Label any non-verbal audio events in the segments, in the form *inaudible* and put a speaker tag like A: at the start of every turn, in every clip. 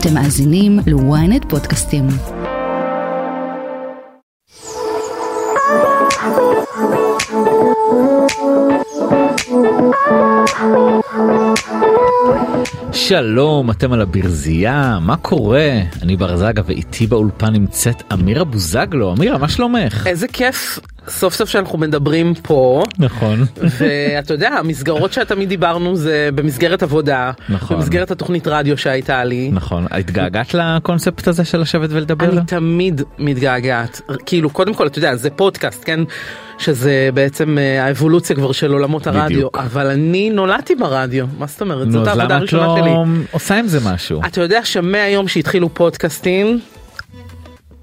A: אתם מאזינים ל-ynet פודקאסטים.
B: שלום, אתם על הברזייה, מה קורה? אני בר זגה ואיתי באולפן נמצאת אמירה בוזגלו. אמירה, מה שלומך?
C: איזה כיף סוף סוף שאנחנו מדברים פה.
B: נכון.
C: ואתה יודע, המסגרות שתמיד דיברנו זה במסגרת עבודה,
B: נכון.
C: במסגרת התוכנית רדיו שהייתה לי.
B: נכון, התגעגעת לקונספט הזה של לשבת ולדבר?
C: אני תמיד מתגעגעת. כאילו, קודם כל, אתה יודע, זה פודקאסט, כן? שזה בעצם אה, האבולוציה כבר של עולמות הרדיו,
B: בדיוק.
C: אבל אני נולדתי ברדיו, מה זאת אומרת?
B: נו,
C: זאת העבודה
B: למה את
C: הראשונה
B: לא
C: שלי.
B: עושה עם זה משהו?
C: אתה יודע שמהיום שהתחילו פודקאסטים,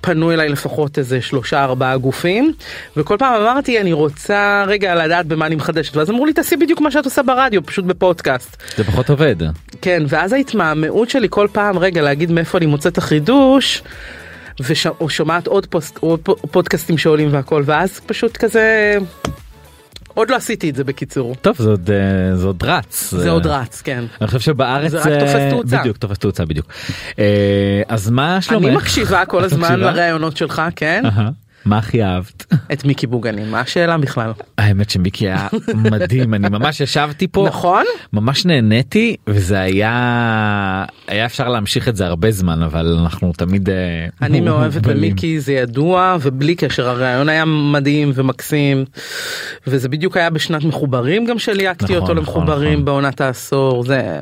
C: פנו אליי לפחות איזה שלושה ארבעה גופים וכל פעם אמרתי אני רוצה רגע לדעת במה אני מחדשת ואז אמרו לי תעשי בדיוק מה שאת עושה ברדיו פשוט בפודקאסט.
B: זה פחות עובד.
C: כן ואז ההתמהמהות שלי כל פעם רגע להגיד מאיפה אני מוצאת את החידוש. ושומעת עוד, פוסט, פודקאסטים שעולים והכל ואז פשוט כזה עוד לא עשיתי את זה בקיצור
B: טוב, זה עוד, אה, זה עוד רץ.
C: זה עוד רץ כן.
B: אני חושב שבארץ
C: זה רק תופס
B: אה,
C: תאוצה.
B: בדיוק תופס תאוצה בדיוק. אה, אז מה שלומך?
C: אני מקשיבה כל הזמן? לראיונות שלך כן.
B: מה הכי אהבת?
C: את מיקי בוגני מה השאלה בכלל.
B: האמת שמיקי היה מדהים אני ממש ישבתי פה
C: נכון?
B: ממש נהניתי וזה היה היה אפשר להמשיך את זה הרבה זמן אבל אנחנו תמיד אה,
C: אני מאוהבת. במיקי זה ידוע ובלי קשר הרעיון היה מדהים ומקסים וזה בדיוק היה בשנת מחוברים גם שליהקתי
B: נכון,
C: אותו
B: נכון,
C: למחוברים
B: נכון.
C: בעונת העשור זה.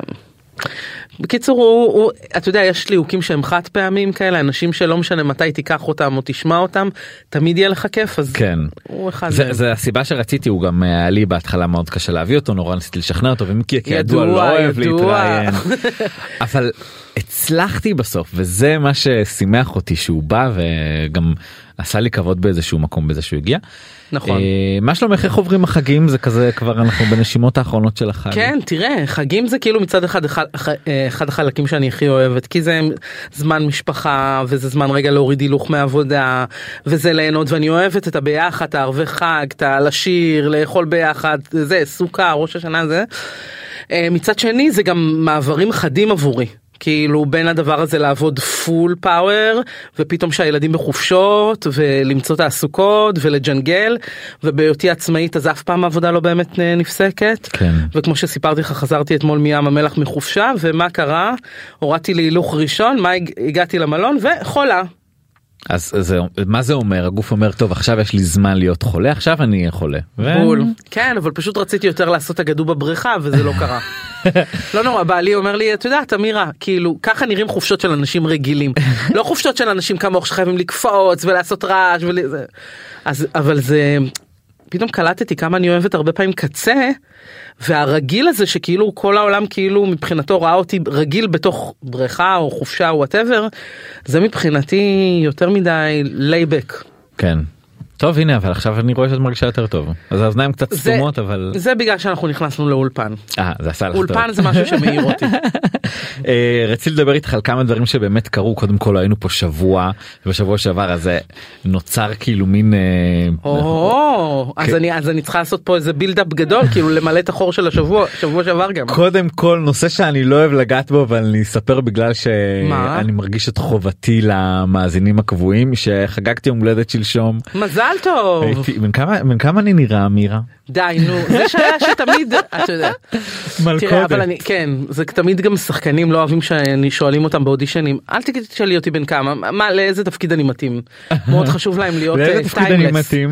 C: בקיצור הוא, הוא אתה יודע יש ליהוקים שהם חד פעמים כאלה אנשים שלא משנה מתי תיקח אותם או תשמע אותם תמיד יהיה לך כיף אז
B: כן.
C: הוא אחד
B: זה. זה הסיבה שרציתי הוא גם היה לי בהתחלה מאוד קשה להביא אותו נורא ניסיתי לשכנע אותו ומיקי כידוע
C: ידוע,
B: לא אוהב. להתראיין *laughs* אבל הצלחתי בסוף וזה מה ששימח אותי שהוא בא וגם עשה לי כבוד באיזשהו מקום בזה שהוא הגיע.
C: נכון.
B: אה, מה שלומך איך עוברים החגים זה כזה כבר אנחנו בנשימות האחרונות של החג.
C: כן תראה חגים זה כאילו מצד אחד אחד, אחד החלקים שאני הכי אוהבת כי זה זמן משפחה וזה זמן רגע להוריד הילוך מעבודה וזה ליהנות ואני אוהבת את הביחד את הערבי חג את הלשיר לאכול ביחד זה סוכה ראש השנה זה. אה, מצד שני זה גם מעברים חדים עבורי. כאילו בין הדבר הזה לעבוד פול פאוור ופתאום שהילדים בחופשות ולמצוא תעסוקות ולג'נגל ובהיותי עצמאית אז אף פעם העבודה לא באמת אה, נפסקת.
B: כן.
C: וכמו שסיפרתי לך חזרתי אתמול מים המלח מחופשה ומה קרה? הורדתי להילוך ראשון מה הג- הגעתי למלון וחולה
B: אז זה מה זה אומר הגוף אומר טוב עכשיו יש לי זמן להיות חולה עכשיו אני אהיה חולה. ו-
C: בול כן אבל פשוט רציתי יותר לעשות אגדו בבריכה וזה לא קרה. לא נורא בעלי אומר לי את יודעת אמירה כאילו ככה נראים חופשות של אנשים רגילים לא חופשות של אנשים כמוך שחייבים לקפוץ ולעשות רעש וזה אז אבל זה פתאום קלטתי כמה אני אוהבת הרבה פעמים קצב והרגיל הזה שכאילו כל העולם כאילו מבחינתו ראה אותי רגיל בתוך בריכה או חופשה או whatever זה מבחינתי יותר מדי laid back.
B: כן. טוב הנה אבל עכשיו אני רואה שאת מרגישה יותר טוב אז האוזניים קצת סתומות אבל
C: זה בגלל שאנחנו נכנסנו לאולפן.
B: אה, זה עשה לך טוב.
C: אולפן זה משהו שמעיר אותי. *laughs*
B: אה, רציתי לדבר איתך על כמה דברים שבאמת קרו קודם כל היינו פה שבוע בשבוע שעבר אז נוצר כאילו מין אה,
C: או, אז
B: כן.
C: אני אז אני צריכה לעשות פה איזה בילדאפ גדול כאילו למלא את החור של השבוע שבוע שעבר גם.
B: קודם כל נושא שאני לא אוהב לגעת בו אבל אני אספר בגלל? שאני מרגיש את חובתי למאזינים הקבועים שחגגתי יום הולדת שלשום.
C: מזל טוב.
B: הייתי בן כמה אני נראה מירה?
C: די נו זה שהיה שתמיד אתה יודע.
B: מלכודת.
C: אבל אני כן זה תמיד גם שחקנים לא אוהבים שאני שואלים אותם באודישנים אל תשאלי אותי בן כמה מה לאיזה תפקיד אני מתאים. מאוד חשוב להם להיות
B: לאיזה
C: אה,
B: תפקיד אני. מתאים?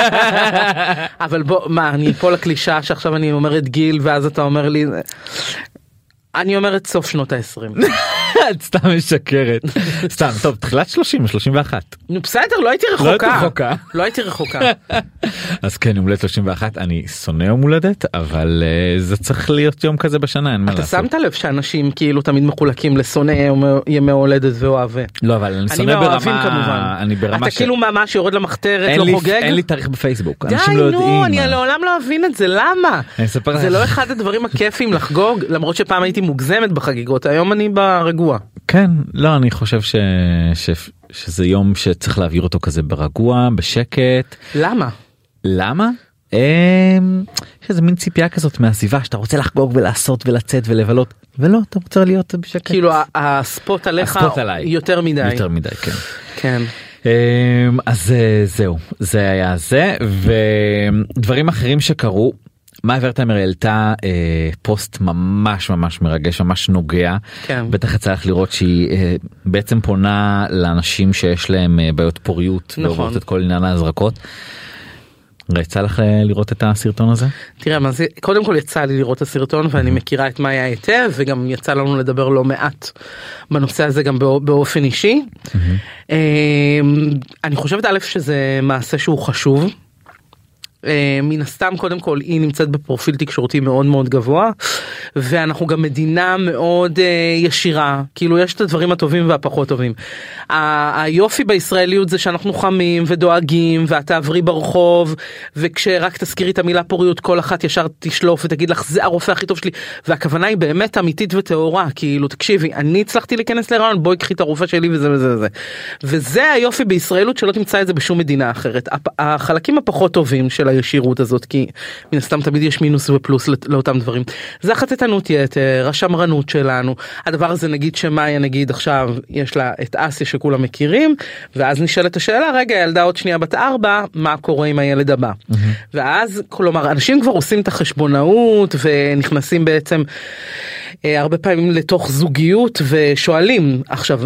B: *laughs*
C: אבל בוא מה אני אפול לקלישה שעכשיו אני אומרת גיל ואז אתה אומר לי. אני אומרת סוף שנות ה-20. *laughs*
B: את סתם משקרת. *laughs* סתם טוב תחילת 30 31.
C: נו בסדר לא הייתי
B: לא
C: רחוקה. לא הייתי רחוקה. *laughs*
B: אז כן יום הולדת 31 אני שונא יום הולדת אבל אה, זה צריך להיות יום כזה בשנה אין מה
C: אתה
B: לעשות.
C: שמת לב שאנשים כאילו תמיד מחולקים לשונאי יום- ימי הולדת ואוהבי.
B: לא אבל אני שונא
C: מהאוהבים
B: ברמה. אני ברמה
C: אתה כאילו ממש יורד למחתרת לא חוגג.
B: אין לי תאריך בפייסבוק אנשים לא יודעים.
C: אני. לעולם לא אבין את זה למה זה. לא אחד הדברים הכיפים לחגוג למרות שפעם הייתי מוגזמת בחגיגות היום אני ברגוע.
B: כן לא אני חושב ש... ש... שזה יום שצריך להעביר אותו כזה ברגוע בשקט
C: למה?
B: למה אמ, יש איזה מין ציפייה כזאת מהסביבה שאתה רוצה לחגוג ולעשות ולצאת ולבלות ולא אתה רוצה להיות בשקט.
C: כאילו הספוט עליך
B: הספוט עליי.
C: יותר מדי.
B: יותר מדי כן.
C: כן.
B: אמ, אז אה, זהו זה היה זה ודברים אחרים שקרו. מאיה ורטהיימר העלתה אה, פוסט ממש ממש מרגש ממש נוגע
C: כן.
B: בטח יצא לך לראות שהיא אה, בעצם פונה לאנשים שיש להם אה, בעיות פוריות
C: נכון.
B: ועוברות את כל עניין ההזרקות. יצא לך אה, לראות את הסרטון הזה?
C: תראה מה זה קודם כל יצא לי לראות את הסרטון ואני מכירה את מאיה היטב וגם יצא לנו לדבר לא מעט בנושא הזה גם בא- באופן אישי. אמ, אני חושבת א' שזה מעשה שהוא חשוב. אה, מן הסתם קודם כל היא נמצאת בפרופיל תקשורתי מאוד מאוד גבוה ואנחנו גם מדינה מאוד אה, ישירה כאילו יש את הדברים הטובים והפחות טובים. היופי בישראליות זה שאנחנו חמים ודואגים ואת תעברי ברחוב וכשרק תזכירי את המילה פוריות כל אחת ישר תשלוף ותגיד לך זה הרופא הכי טוב שלי והכוונה היא באמת אמיתית וטהורה כאילו תקשיבי אני הצלחתי להיכנס להיריון בואי קחי את הרופא שלי וזה וזה וזה. וזה היופי בישראלות שלא תמצא את זה בשום מדינה אחרת. החלקים הפחות טובים של הישירות הזאת כי מן הסתם תמיד יש מינוס ופלוס לאותם דברים. זה החטטנות יתר, השמרנות שלנו. הדבר הזה נגיד שמאיה נגיד עכשיו יש לה את אסיה שכולם מכירים ואז נשאלת השאלה רגע ילדה עוד שנייה בת ארבע מה קורה עם הילד הבא. ואז כלומר אנשים כבר עושים את החשבונאות ונכנסים בעצם אה, הרבה פעמים לתוך זוגיות ושואלים עכשיו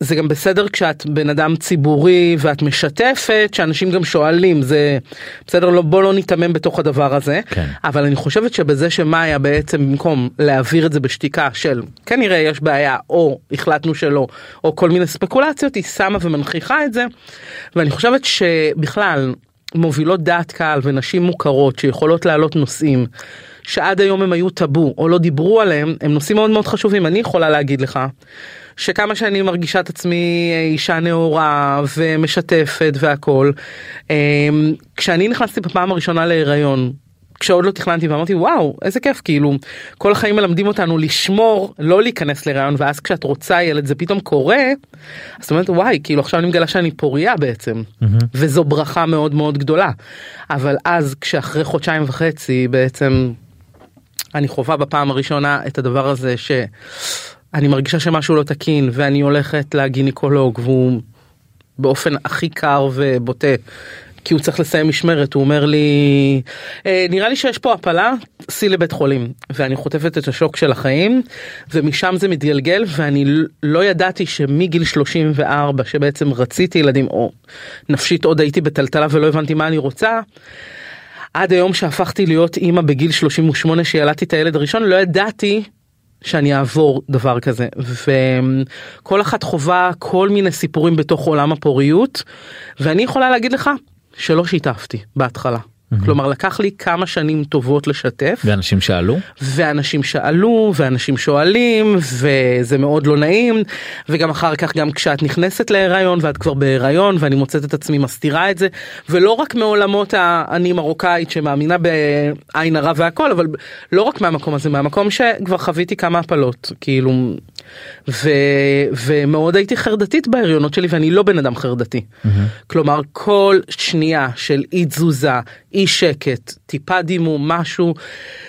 C: זה גם בסדר כשאת בן אדם ציבורי ואת משתפת שאנשים גם שואלים זה בסדר לא בוא לא ניתמם בתוך הדבר הזה.
B: כן.
C: אבל אני חושבת שבזה שמאיה בעצם במקום להעביר את זה בשתיקה של כנראה יש בעיה או החלטנו שלא או כל מיני ספקולציות היא שמה ומנכיחה את זה. ואני חושבת שבכלל מובילות דעת קהל ונשים מוכרות שיכולות להעלות נושאים שעד היום הם היו טאבו או לא דיברו עליהם הם נושאים מאוד מאוד חשובים. אני יכולה להגיד לך שכמה שאני מרגישה את עצמי אה, אישה נאורה ומשתפת והכל אמ, כשאני נכנסתי בפעם הראשונה להיריון כשעוד לא תכננתי ואמרתי וואו איזה כיף כאילו כל החיים מלמדים אותנו לשמור לא להיכנס להיריון ואז כשאת רוצה ילד זה פתאום קורה אז את אומרת וואי כאילו עכשיו אני מגלה שאני פוריה בעצם וזו ברכה מאוד מאוד גדולה. אבל אז כשאחרי חודשיים וחצי בעצם אני חווה בפעם הראשונה את הדבר הזה שאני מרגישה שמשהו לא תקין ואני הולכת לגינקולוג והוא באופן הכי קר ובוטה. כי הוא צריך לסיים משמרת הוא אומר לי "אה, נראה לי שיש פה הפלה סעי לבית חולים ואני חוטפת את השוק של החיים ומשם זה מתגלגל ואני לא ידעתי שמגיל 34 שבעצם רציתי ילדים או נפשית עוד הייתי בטלטלה ולא הבנתי מה אני רוצה עד היום שהפכתי להיות אימא בגיל 38 שילדתי את הילד הראשון לא ידעתי שאני אעבור דבר כזה וכל אחת חווה כל מיני סיפורים בתוך עולם הפוריות ואני יכולה להגיד לך שלא שיתפתי בהתחלה. כלומר לקח לי כמה שנים טובות לשתף.
B: ואנשים שאלו?
C: ואנשים שאלו ואנשים שואלים וזה מאוד לא נעים. וגם אחר כך גם כשאת נכנסת להיריון ואת כבר בהיריון ואני מוצאת את עצמי מסתירה את זה. ולא רק מעולמות האני מרוקאית שמאמינה בעין הרע והכל אבל לא רק מהמקום הזה מהמקום שכבר חוויתי כמה הפלות כאילו. ו, ומאוד הייתי חרדתית בהריונות שלי ואני לא בן אדם חרדתי. כלומר כל שנייה של אי תזוזה אי שקט טיפה דימום משהו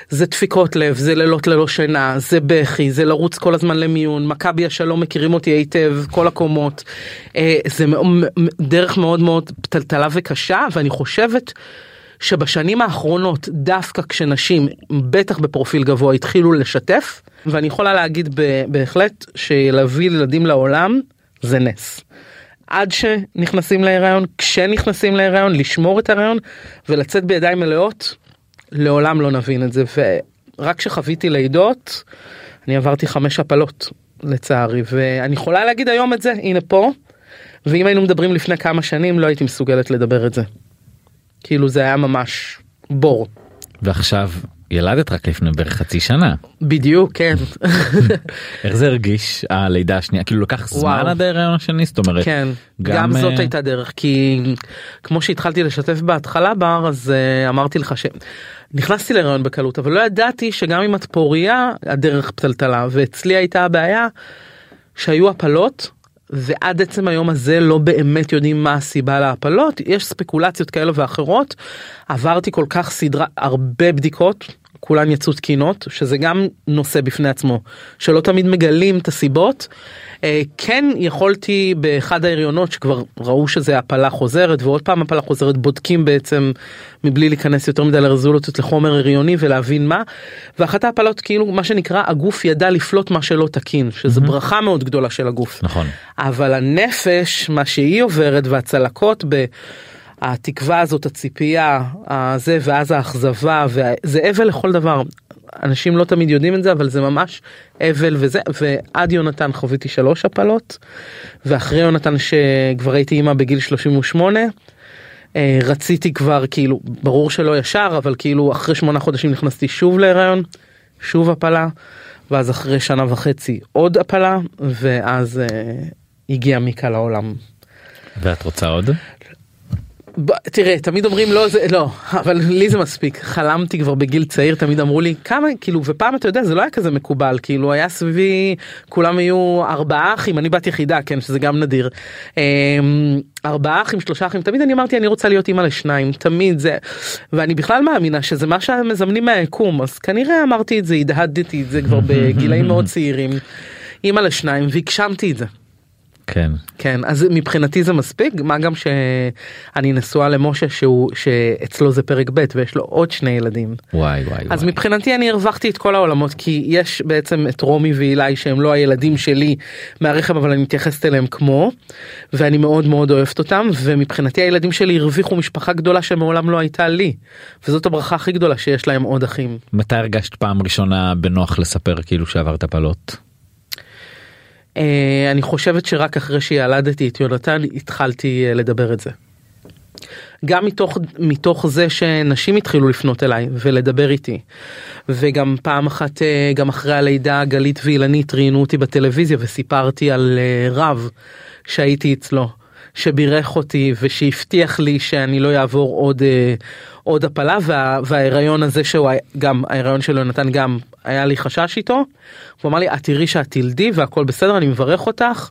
C: זה דפיקות לב זה לילות ללא שינה זה בכי זה לרוץ כל הזמן למיון מכבי השלום מכירים אותי היטב כל הקומות אה, זה דרך מאוד מאוד טלטלה וקשה ואני חושבת. שבשנים האחרונות דווקא כשנשים בטח בפרופיל גבוה התחילו לשתף ואני יכולה להגיד בהחלט שלהביא ילדים לעולם זה נס. עד שנכנסים להיריון כשנכנסים להיריון לשמור את ההיריון ולצאת בידיים מלאות לעולם לא נבין את זה ורק כשחוויתי לידות אני עברתי חמש הפלות לצערי ואני יכולה להגיד היום את זה הנה פה ואם היינו מדברים לפני כמה שנים לא הייתי מסוגלת לדבר את זה. כאילו זה היה ממש בור.
B: ועכשיו ילדת רק לפני בערך חצי שנה.
C: בדיוק כן. *laughs*
B: איך זה הרגיש הלידה השנייה? כאילו לקח זמן. עד ההיריון השני? זאת אומרת
C: כן.
B: גם,
C: גם זאת
B: אה,
C: הייתה דרך כי כמו שהתחלתי לשתף בהתחלה בר אז אה, אמרתי לך שנכנסתי להיריון בקלות אבל לא ידעתי שגם אם את פוריה הדרך פתלתלה ואצלי הייתה הבעיה שהיו הפלות ועד עצם היום הזה לא באמת יודעים מה הסיבה להפלות. יש ספקולציות כאלה ואחרות. עברתי כל כך סדרה הרבה בדיקות כולן יצאו תקינות שזה גם נושא בפני עצמו שלא תמיד מגלים את הסיבות. אה, כן יכולתי באחד ההריונות שכבר ראו שזה הפלה חוזרת ועוד פעם הפלה חוזרת בודקים בעצם מבלי להיכנס יותר מדי לרזולוציות לחומר הריוני ולהבין מה. ואחת ההפלות כאילו מה שנקרא הגוף ידע לפלוט מה שלא תקין שזה
B: מהמם.
C: ברכה מאוד גדולה של הגוף.
B: נכון.
C: אבל הנפש מה שהיא עוברת והצלקות ב... התקווה הזאת הציפייה הזה ואז האכזבה וזה אבל לכל דבר אנשים לא תמיד יודעים את זה אבל זה ממש אבל וזה ועד יונתן חוויתי שלוש הפלות ואחרי יונתן שכבר הייתי אימא בגיל 38 אה, רציתי כבר כאילו ברור שלא ישר אבל כאילו אחרי שמונה חודשים נכנסתי שוב להיריון שוב הפלה ואז אחרי שנה וחצי עוד הפלה ואז אה, הגיע מיקה לעולם.
B: ואת רוצה עוד?
C: תראה תמיד אומרים לא זה לא אבל לי זה מספיק. חלמתי כבר בגיל צעיר תמיד אמרו לי כמה כאילו ופעם אתה יודע זה לא היה כזה מקובל כאילו היה סביבי כולם היו ארבעה אחים אני בת יחידה כן שזה גם נדיר. אמ, ארבעה אחים שלושה אחים תמיד אני אמרתי אני רוצה להיות אימא לשניים תמיד זה ואני בכלל מאמינה שזה מה שמזמנים מהיקום אז כנראה אמרתי את זה הדהדתי את זה כבר בגילאים מאוד צעירים. אימא לשניים והגשמתי את זה.
B: כן.
C: כן אז מבחינתי זה מספיק מה גם שאני נשואה למשה שהוא שאצלו זה פרק ב' ויש לו עוד שני ילדים
B: וואי וואי
C: אז
B: וואי.
C: מבחינתי אני הרווחתי את כל העולמות כי יש בעצם את רומי ואילי שהם לא הילדים שלי מהרחם אבל אני מתייחסת אליהם כמו ואני מאוד מאוד אוהבת אותם ומבחינתי הילדים שלי הרוויחו משפחה גדולה שמעולם לא הייתה לי וזאת הברכה הכי גדולה שיש להם עוד אחים.
B: מתי הרגשת פעם ראשונה בנוח לספר כאילו שעברת הפלות?
C: אה, אני חושבת שרק אחרי שילדתי את יונתן התחלתי אה, לדבר את זה. גם מתוך מתוך זה שנשים התחילו לפנות אליי ולדבר איתי וגם פעם אחת אה, גם אחרי הלידה גלית ואילנית ראיינו אותי בטלוויזיה וסיפרתי על רב שהייתי אצלו שבירך אותי ושהבטיח לי שאני לא אעבור עוד עוד הפלה וה, וההיריון הזה שהוא גם ההיריון שלו נתן גם היה לי חשש איתו. הוא אמר לי את תראי שאת תלדי והכל בסדר אני מברך אותך.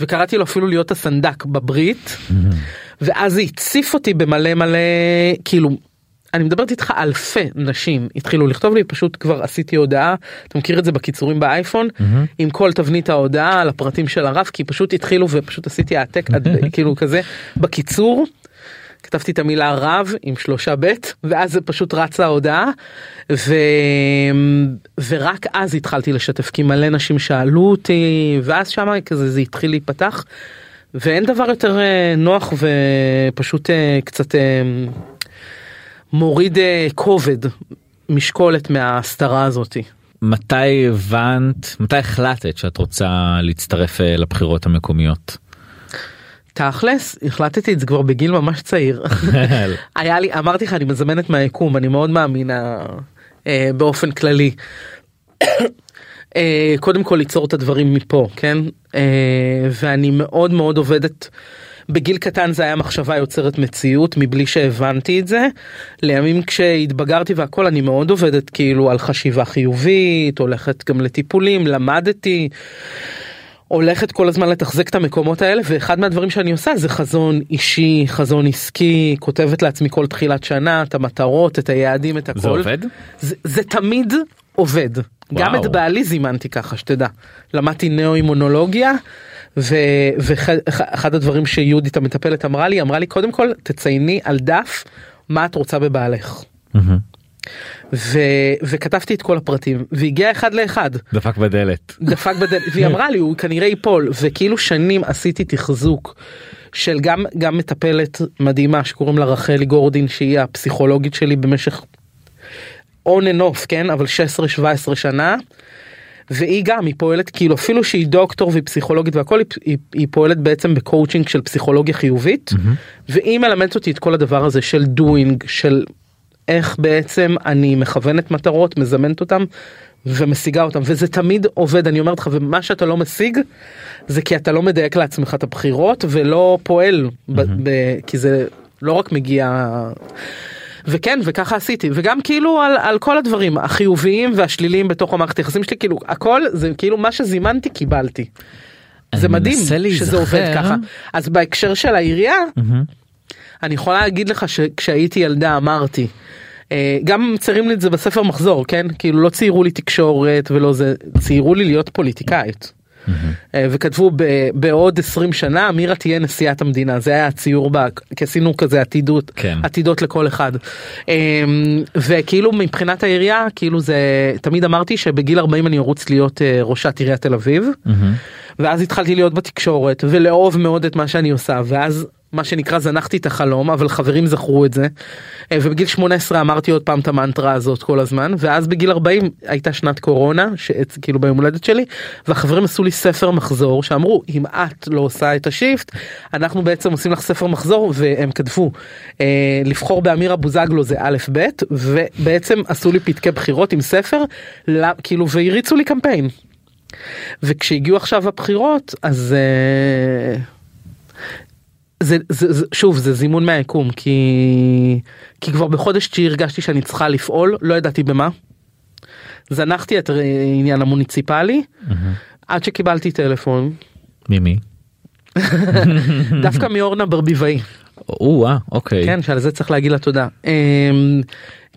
C: וקראתי לו אפילו להיות הסנדק בברית ואז זה הציף אותי במלא מלא כאילו אני מדברת איתך אלפי נשים התחילו לכתוב לי פשוט כבר עשיתי הודעה אתה מכיר את זה בקיצורים באייפון עם כל תבנית ההודעה על הפרטים של הרב כי פשוט התחילו ופשוט עשיתי העתק עד- *laughs* כאילו כזה בקיצור. כתבתי את המילה רב עם שלושה בית ואז זה פשוט רצה ההודעה ו... ורק אז התחלתי לשתף כי מלא נשים שאלו אותי ואז שם כזה זה התחיל להיפתח ואין דבר יותר אה, נוח ופשוט אה, קצת אה, מוריד כובד משקולת מההסתרה הזאתי.
B: מתי הבנת מתי החלטת שאת רוצה להצטרף לבחירות המקומיות?
C: תכלס החלטתי את זה כבר בגיל ממש צעיר. *laughs* היה לי אמרתי לך אני מזמנת מהיקום אני מאוד מאמינה אה, באופן כללי. *coughs* אה, קודם כל ליצור את הדברים מפה כן אה, ואני מאוד מאוד עובדת. בגיל קטן זה היה מחשבה יוצרת מציאות מבלי שהבנתי את זה. לימים כשהתבגרתי והכל אני מאוד עובדת כאילו על חשיבה חיובית הולכת גם לטיפולים למדתי. הולכת כל הזמן לתחזק את המקומות האלה ואחד מהדברים שאני עושה זה חזון אישי חזון עסקי כותבת לעצמי כל תחילת שנה את המטרות את היעדים את הכל.
B: זה עובד?
C: זה, זה תמיד עובד. גם
B: וואו.
C: את בעלי זימנתי ככה שתדע. למדתי נאו-אימונולוגיה ואחד הדברים שיהודית המטפלת אמרה לי אמרה לי קודם כל תצייני על דף מה את רוצה בבעלך.
B: מהמם.
C: ו, וכתבתי את כל הפרטים והגיע אחד לאחד.
B: דפק בדלת.
C: דפק בדלת והיא אמרה לי הוא כנראה ייפול וכאילו שנים עשיתי תחזוק של גם גם מטפלת מדהימה שקוראים לה רחלי גורדין שהיא הפסיכולוגית שלי במשך on and off כן אבל 16-17 שנה. והיא גם היא פועלת כאילו אפילו שהיא דוקטור והיא פסיכולוגית והכל היא, היא, היא פועלת בעצם בקואוצ'ינג של פסיכולוגיה חיובית והיא מלמדת אותי את כל הדבר הזה של doing של איך בעצם אני מכוונת מטרות מזמנת אותם ומשיגה אותם וזה תמיד עובד אני אומרת לך ומה שאתה לא משיג זה כי אתה לא מדייק לעצמך את הבחירות ולא פועל ב- ב- כי זה לא רק מגיע. וכן וככה עשיתי וגם כאילו על, על כל הדברים החיוביים והשליליים בתוך המערכת היחסים שלי כאילו הכל זה כאילו מה שזימנתי קיבלתי. זה מדהים שזה עובד. ככה. אז בהקשר של העירייה,
B: מהמם.
C: אני יכולה להגיד לך שכשהייתי ילדה אמרתי. אה, גם מציירים לי את זה בספר מחזור כן כאילו לא ציירו לי תקשורת ולא זה ציירו לי להיות פוליטיקאית. אה, וכתבו ב- בעוד 20 שנה מירה תהיה נשיאת המדינה זה היה הציור בה כי עשינו כזה עתידות
B: כן.
C: עתידות לכל אחד אה, וכאילו מבחינת העירייה כאילו זה תמיד אמרתי שבגיל 40 אני ארוץ להיות ראשת עיריית תל אביב
B: מהמם.
C: ואז התחלתי להיות בתקשורת ולאהוב מאוד את מה שאני עושה ואז מה שנקרא זנחתי את החלום אבל חברים זכרו את זה אה, ובגיל 18 אמרתי עוד פעם את המנטרה הזאת כל הזמן ואז בגיל 40 הייתה שנת קורונה שאת כאילו ביום הולדת שלי והחברים עשו לי ספר מחזור שאמרו אם את לא עושה את השיפט אנחנו בעצם עושים לך ספר מחזור והם כתבו אה, לבחור באמירה בוזגלו זה א' ב' ובעצם עשו לי פתקי בחירות עם ספר לה- כאילו והריצו לי קמפיין. וכשהגיעו עכשיו הבחירות אז אה, זה, זה, זה שוב זה זימון מהיקום כי כי כבר בחודש תשיעי הרגשתי שאני צריכה לפעול לא ידעתי במה. זנחתי את העניין המוניציפלי עד שקיבלתי טלפון
B: ממי? *laughs*
C: דווקא מאורנה ברביבאי
B: או-אה, אוקיי.
C: כן שעל זה צריך להגיד לה תודה.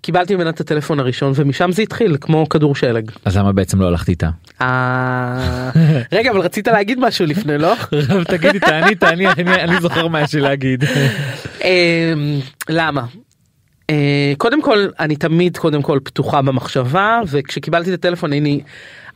C: קיבלתי ממנה את הטלפון הראשון ומשם זה התחיל כמו כדור שלג.
B: אז למה בעצם לא הלכת איתה?
C: אה, רגע אבל רצית להגיד משהו לפני לא? *laughs*
B: תגידי תעני תעני אני אני זוכר מה יש לי להגיד. *laughs*
C: אמ, למה? אה, קודם כל אני תמיד קודם כל פתוחה במחשבה וכשקיבלתי את הטלפון אני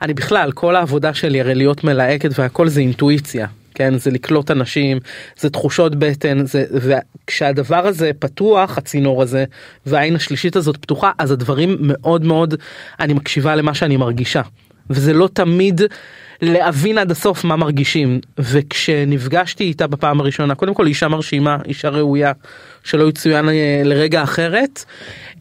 C: אני בכלל כל העבודה שלי הרי להיות מלהקת והכל זה אינטואיציה כן זה לקלוט אנשים זה תחושות בטן זה וכשהדבר הזה פתוח הצינור הזה והעין השלישית הזאת פתוחה אז הדברים מאוד מאוד אני מקשיבה למה שאני מרגישה וזה לא תמיד להבין עד הסוף מה מרגישים וכשנפגשתי איתה בפעם הראשונה קודם כל אישה מרשימה אישה ראויה שלא יצוין אה, לרגע אחרת.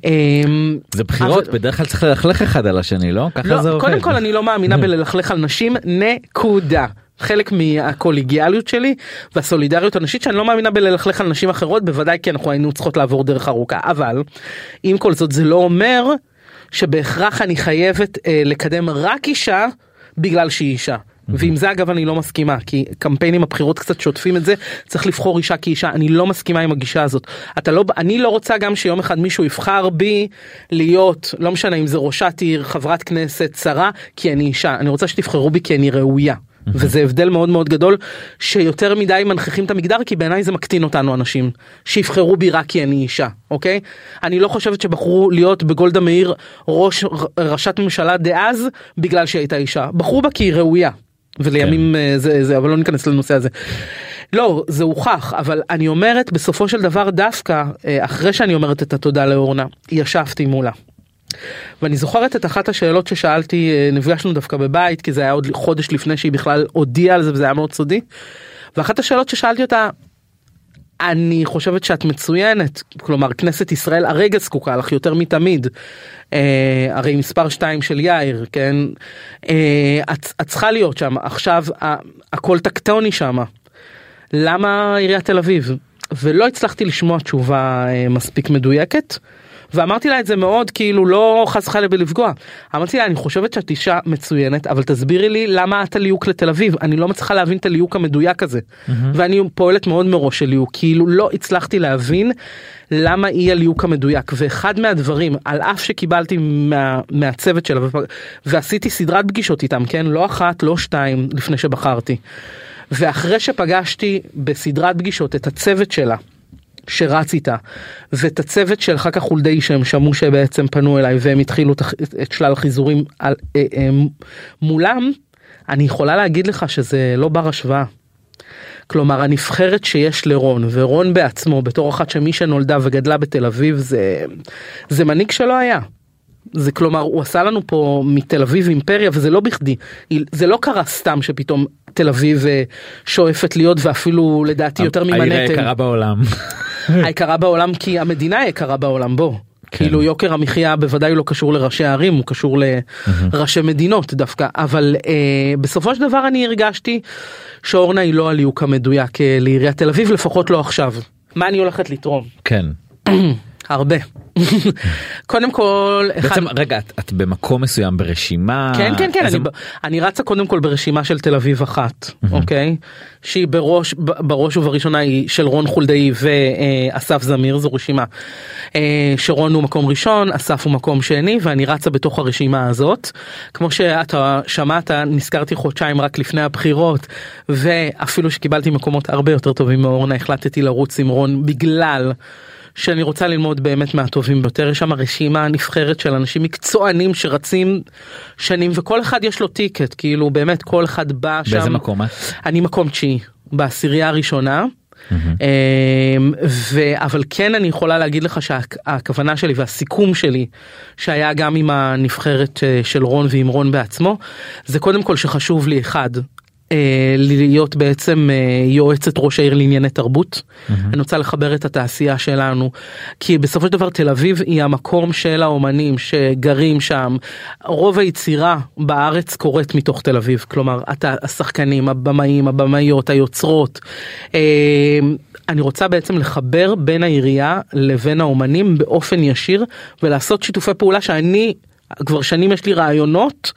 C: אמ,
B: זה בחירות
C: אבל-
B: בדרך כלל צריך ללכלך אחד על השני לא? ככה
C: לא,
B: זה עובד.
C: קודם כל אני לא מאמינה *laughs* בללכלך על נשים נקודה. חלק מהקולגיאליות שלי והסולידריות הנשית שאני לא מאמינה בללכלך על נשים אחרות בוודאי כי אנחנו היינו צריכות לעבור דרך ארוכה. אבל עם כל זאת זה לא אומר שבהכרח אני חייבת אה, לקדם רק אישה בגלל שהיא אישה. ועם זה אגב אני לא מסכימה כי קמפיינים הבחירות קצת שוטפים את זה צריך לבחור אישה כאישה. אני לא מסכימה עם הגישה הזאת. אתה לא אני לא רוצה גם שיום אחד מישהו יבחר בי להיות לא משנה אם זה ראשת עיר חברת כנסת שרה כי אני אישה. אני רוצה שתבחרו בי כי אני ראויה. וזה הבדל מאוד מאוד גדול שיותר מדי מנכיחים את המגדר כי בעיניי זה מקטין אותנו אנשים שיבחרו בי רק כי אני אישה אוקיי אני לא חושבת שבחרו להיות בגולדה מאיר ראש ראשת ממשלה דאז בגלל שהיא הייתה אישה בחרו בה כי היא ראויה ולימים כן. זה זה אבל לא ניכנס לנושא הזה. לא זה הוכח אבל אני אומרת בסופו של דבר דווקא אה, אחרי שאני אומרת את התודה לאורנה ישבתי מולה. ואני זוכרת את אחת השאלות ששאלתי אה, נפגשנו דווקא בבית כי זה היה עוד חודש לפני שהיא בכלל הודיעה על זה וזה היה מאוד סודי. ואחת השאלות ששאלתי אותה אני חושבת שאת מצוינת. כלומר כנסת ישראל הרגע זקוקה לך יותר מתמיד. אה, הרי מספר 2 של יאיר כן? אה, את, את צריכה להיות שם עכשיו ה- הכל טקטוני שם למה עיריית תל אביב? ולא הצלחתי לשמוע תשובה אה, מספיק מדויקת. ואמרתי לה את זה מאוד כאילו לא חס וחלילה בלפגוע. אמרתי לה אני חושבת שאת אישה מצוינת אבל תסבירי לי למה את הליהוק לתל אביב. אני לא מצליחה להבין את הליהוק המדויק הזה. ואני פועלת מאוד מראש של ליהוק. כאילו לא הצלחתי להבין למה היא הליהוק המדויק. ואחד מהדברים על אף שקיבלתי מה, מהצוות שלה ועשיתי סדרת פגישות איתם כן? לא אחת לא שתיים לפני שבחרתי. ואחרי שפגשתי בסדרת פגישות את הצוות שלה שרץ איתה ואת הצוות של כך חולדאי שהם שמעו שבעצם פנו אליי והם התחילו את, שלל החיזורים על, אה, אה, מולם אני יכולה להגיד לך שזה לא בר השוואה. כלומר הנבחרת שיש לרון ורון בעצמו בתור אחת שמי שנולדה וגדלה בתל אביב זה זה מנהיג שלא היה. זה כלומר הוא עשה לנו פה מתל אביב אימפריה וזה לא בכדי זה לא קרה סתם שפתאום תל אביב אה, שואפת להיות ואפילו לדעתי יותר
B: העיר
C: ממנהטן.
B: היקרה בעולם. *laughs* *laughs*
C: היקרה בעולם כי המדינה יקרה בעולם בו.
B: כן.
C: כאילו יוקר המחיה בוודאי לא קשור לראשי הערים הוא קשור לראשי מדינות דווקא אבל אה, בסופו של דבר אני הרגשתי שאורנה היא לא הליהוק המדויק אה, לעיריית תל אביב לפחות לא עכשיו. מה אני הולכת לתרום?
B: כן. *clears throat*
C: הרבה. קודם כל, אחד-
B: בעצם רגע את, את במקום מסוים ברשימה
C: כן כן כן אני, ב- אני רצה קודם כל ברשימה של תל אביב אחת אוקיי שהיא בראש בראש ובראשונה היא של רון חולדאי ואסף זמיר זו רשימה אה, שרון הוא מקום ראשון אסף הוא מקום שני ואני רצה בתוך הרשימה הזאת כמו שאתה שמעת נזכרתי חודשיים רק לפני הבחירות ואפילו שקיבלתי מקומות הרבה יותר טובים מאורנה החלטתי לרוץ עם רון בגלל. שאני רוצה ללמוד באמת מהטובים ביותר יש שם רשימה נבחרת של אנשים מקצוענים שרצים שנים וכל אחד יש לו טיקט כאילו באמת כל אחד בא שם.
B: באיזה מקום את?
C: אני מקום תשיעי בעשירייה הראשונה. אמ, ו... אבל כן אני יכולה להגיד לך שהכוונה שלי והסיכום שלי שהיה גם עם הנבחרת אה, של רון ועם רון בעצמו זה קודם כל שחשוב לי אחד להיות בעצם אה, יועצת ראש העיר לענייני תרבות. אני רוצה לחבר את התעשייה שלנו כי בסופו של דבר תל אביב היא המקום של האומנים שגרים שם. רוב היצירה בארץ קורית מתוך תל אביב כלומר השחקנים הבמאים הבמאיות היוצרות. אה, אני רוצה בעצם לחבר בין העירייה לבין האומנים באופן ישיר ולעשות שיתופי פעולה שאני כבר שנים יש לי רעיונות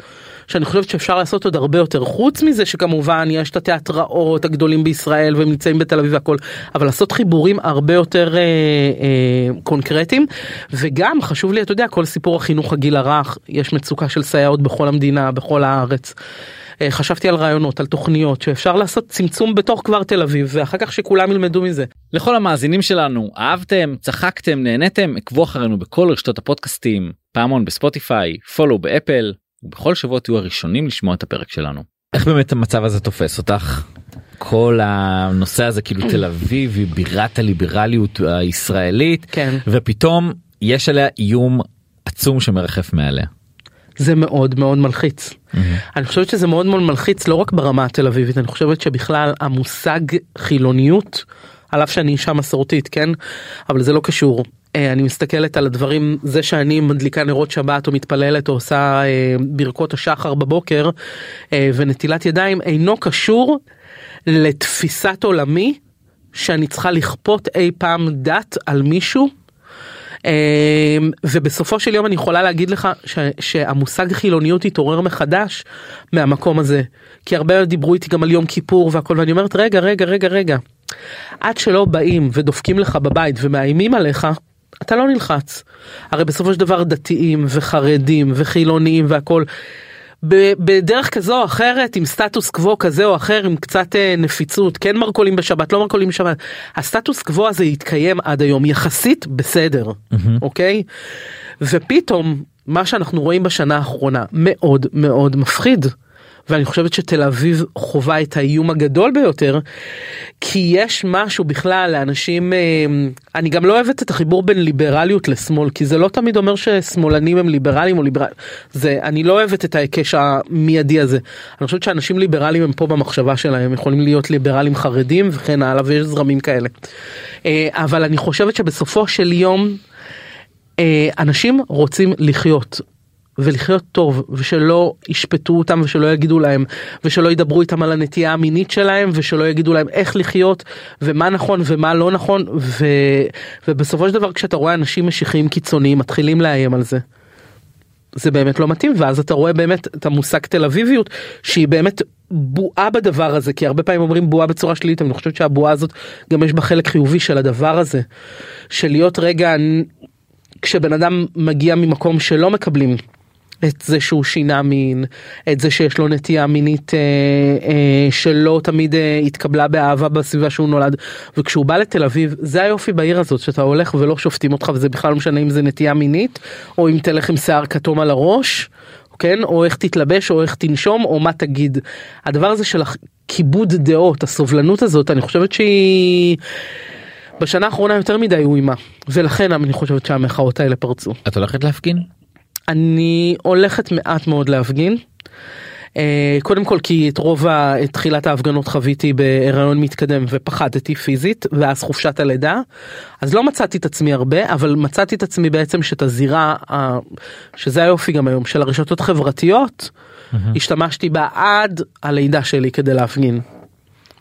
C: שאני חושבת שאפשר לעשות עוד הרבה יותר חוץ מזה שכמובן יש את התיאטראות הגדולים בישראל והם נמצאים בתל אביב והכל אבל לעשות חיבורים הרבה יותר אה, אה, קונקרטיים וגם חשוב לי אתה יודע כל סיפור החינוך הגיל הרך יש מצוקה של סייעות בכל המדינה בכל הארץ. אה, חשבתי על רעיונות על תוכניות שאפשר לעשות צמצום בתוך כבר תל אביב ואחר כך שכולם ילמדו מזה.
B: לכל המאזינים שלנו אהבתם צחקתם נהניתם עקבו אחרינו בכל רשתות הפודקאסטים פעמון בספוטיפיי פולו באפל ובכל שבוע תהיו הראשונים לשמוע את הפרק שלנו. איך באמת המצב הזה תופס אותך? כל הנושא הזה כאילו תל אביב היא בירת הליברליות הישראלית
C: כן.
B: ופתאום יש עליה איום עצום שמרחף מעליה.
C: זה מאוד מאוד מלחיץ. אני חושבת שזה מאוד מאוד מלחיץ לא רק ברמה התל אביבית אני חושבת שבכלל המושג חילוניות על אף שאני אישה מסורתית כן אבל זה לא קשור. אה, אני מסתכלת על הדברים זה שאני מדליקה נרות שבת או מתפללת או עושה אה, ברכות השחר בבוקר אה, ונטילת ידיים אינו קשור לתפיסת עולמי שאני צריכה לכפות אי פעם דת על מישהו. ובסופו של יום אני יכולה להגיד לך ש, שהמושג חילוניות התעורר מחדש מהמקום הזה. כי הרבה דיברו איתי גם על יום כיפור והכל ואני אומרת רגע רגע רגע רגע. עד שלא באים ודופקים לך בבית ומאיימים עליך אתה לא נלחץ הרי בסופו של דבר דתיים וחרדים וחילוניים והכל. בדרך כזו או אחרת עם סטטוס קוו כזה או אחר עם קצת אה, נפיצות כן מרכולים בשבת לא מרכולים בשבת הסטטוס קוו הזה יתקיים עד היום יחסית בסדר אוקיי ופתאום מה שאנחנו רואים בשנה האחרונה מאוד מאוד מפחיד. ואני חושבת שתל אביב חווה את האיום הגדול ביותר כי יש משהו בכלל לאנשים אה, אני גם לא אוהבת את החיבור בין ליברליות לשמאל כי זה לא תמיד אומר ששמאלנים הם ליברלים או ליברלים זה אני לא אוהבת את ההיקש המיידי הזה. אני חושבת שאנשים ליברליים הם פה במחשבה שלהם יכולים להיות ליברלים חרדים וכן הלאה ויש זרמים כאלה. אה, אבל אני חושבת שבסופו של יום אה, אנשים רוצים לחיות ולחיות טוב ושלא ישפטו אותם ושלא יגידו להם ושלא ידברו איתם על הנטייה המינית שלהם ושלא יגידו להם איך לחיות ומה נכון ומה לא נכון ו... ובסופו של דבר כשאתה רואה אנשים משיחיים קיצוניים מתחילים לאיים על זה. זה באמת לא מתאים ואז אתה רואה באמת את המושג תל אביביות שהיא באמת בועה בדבר הזה כי הרבה פעמים אומרים בועה בצורה שלילית אני חושבת שהבועה הזאת גם יש בה חלק חיובי של הדבר הזה של להיות רגע כשבן אדם מגיע ממקום שלא מקבלים את זה שהוא שינה מין, את זה שיש לו נטייה מינית אה, אה, שלא תמיד אה, התקבלה באהבה בסביבה שהוא נולד, וכשהוא בא לתל אביב, זה היופי בעיר הזאת, שאתה הולך ולא שופטים אותך, וזה בכלל לא משנה אם זה נטייה מינית, או אם תלך עם שיער כתום על הראש, כן, או איך תתלבש, או איך תנשום, או מה תגיד. הדבר הזה של כיבוד דעות, הסובלנות הזאת, אני חושבת שהיא... בשנה האחרונה יותר מדי איומה, ולכן אני חושבת שהמחאות האלה פרצו.
B: את הולכת להפגין?
C: אני הולכת מעט מאוד להפגין. אה, קודם כל כי את רוב תחילת ההפגנות חוויתי בהיריון מתקדם ופחדתי פיזית ואז חופשת הלידה אז לא מצאתי את עצמי הרבה אבל מצאתי את עצמי בעצם שאת הזירה שזה היופי גם היום של הרשתות החברתיות השתמשתי בה עד הלידה שלי כדי להפגין.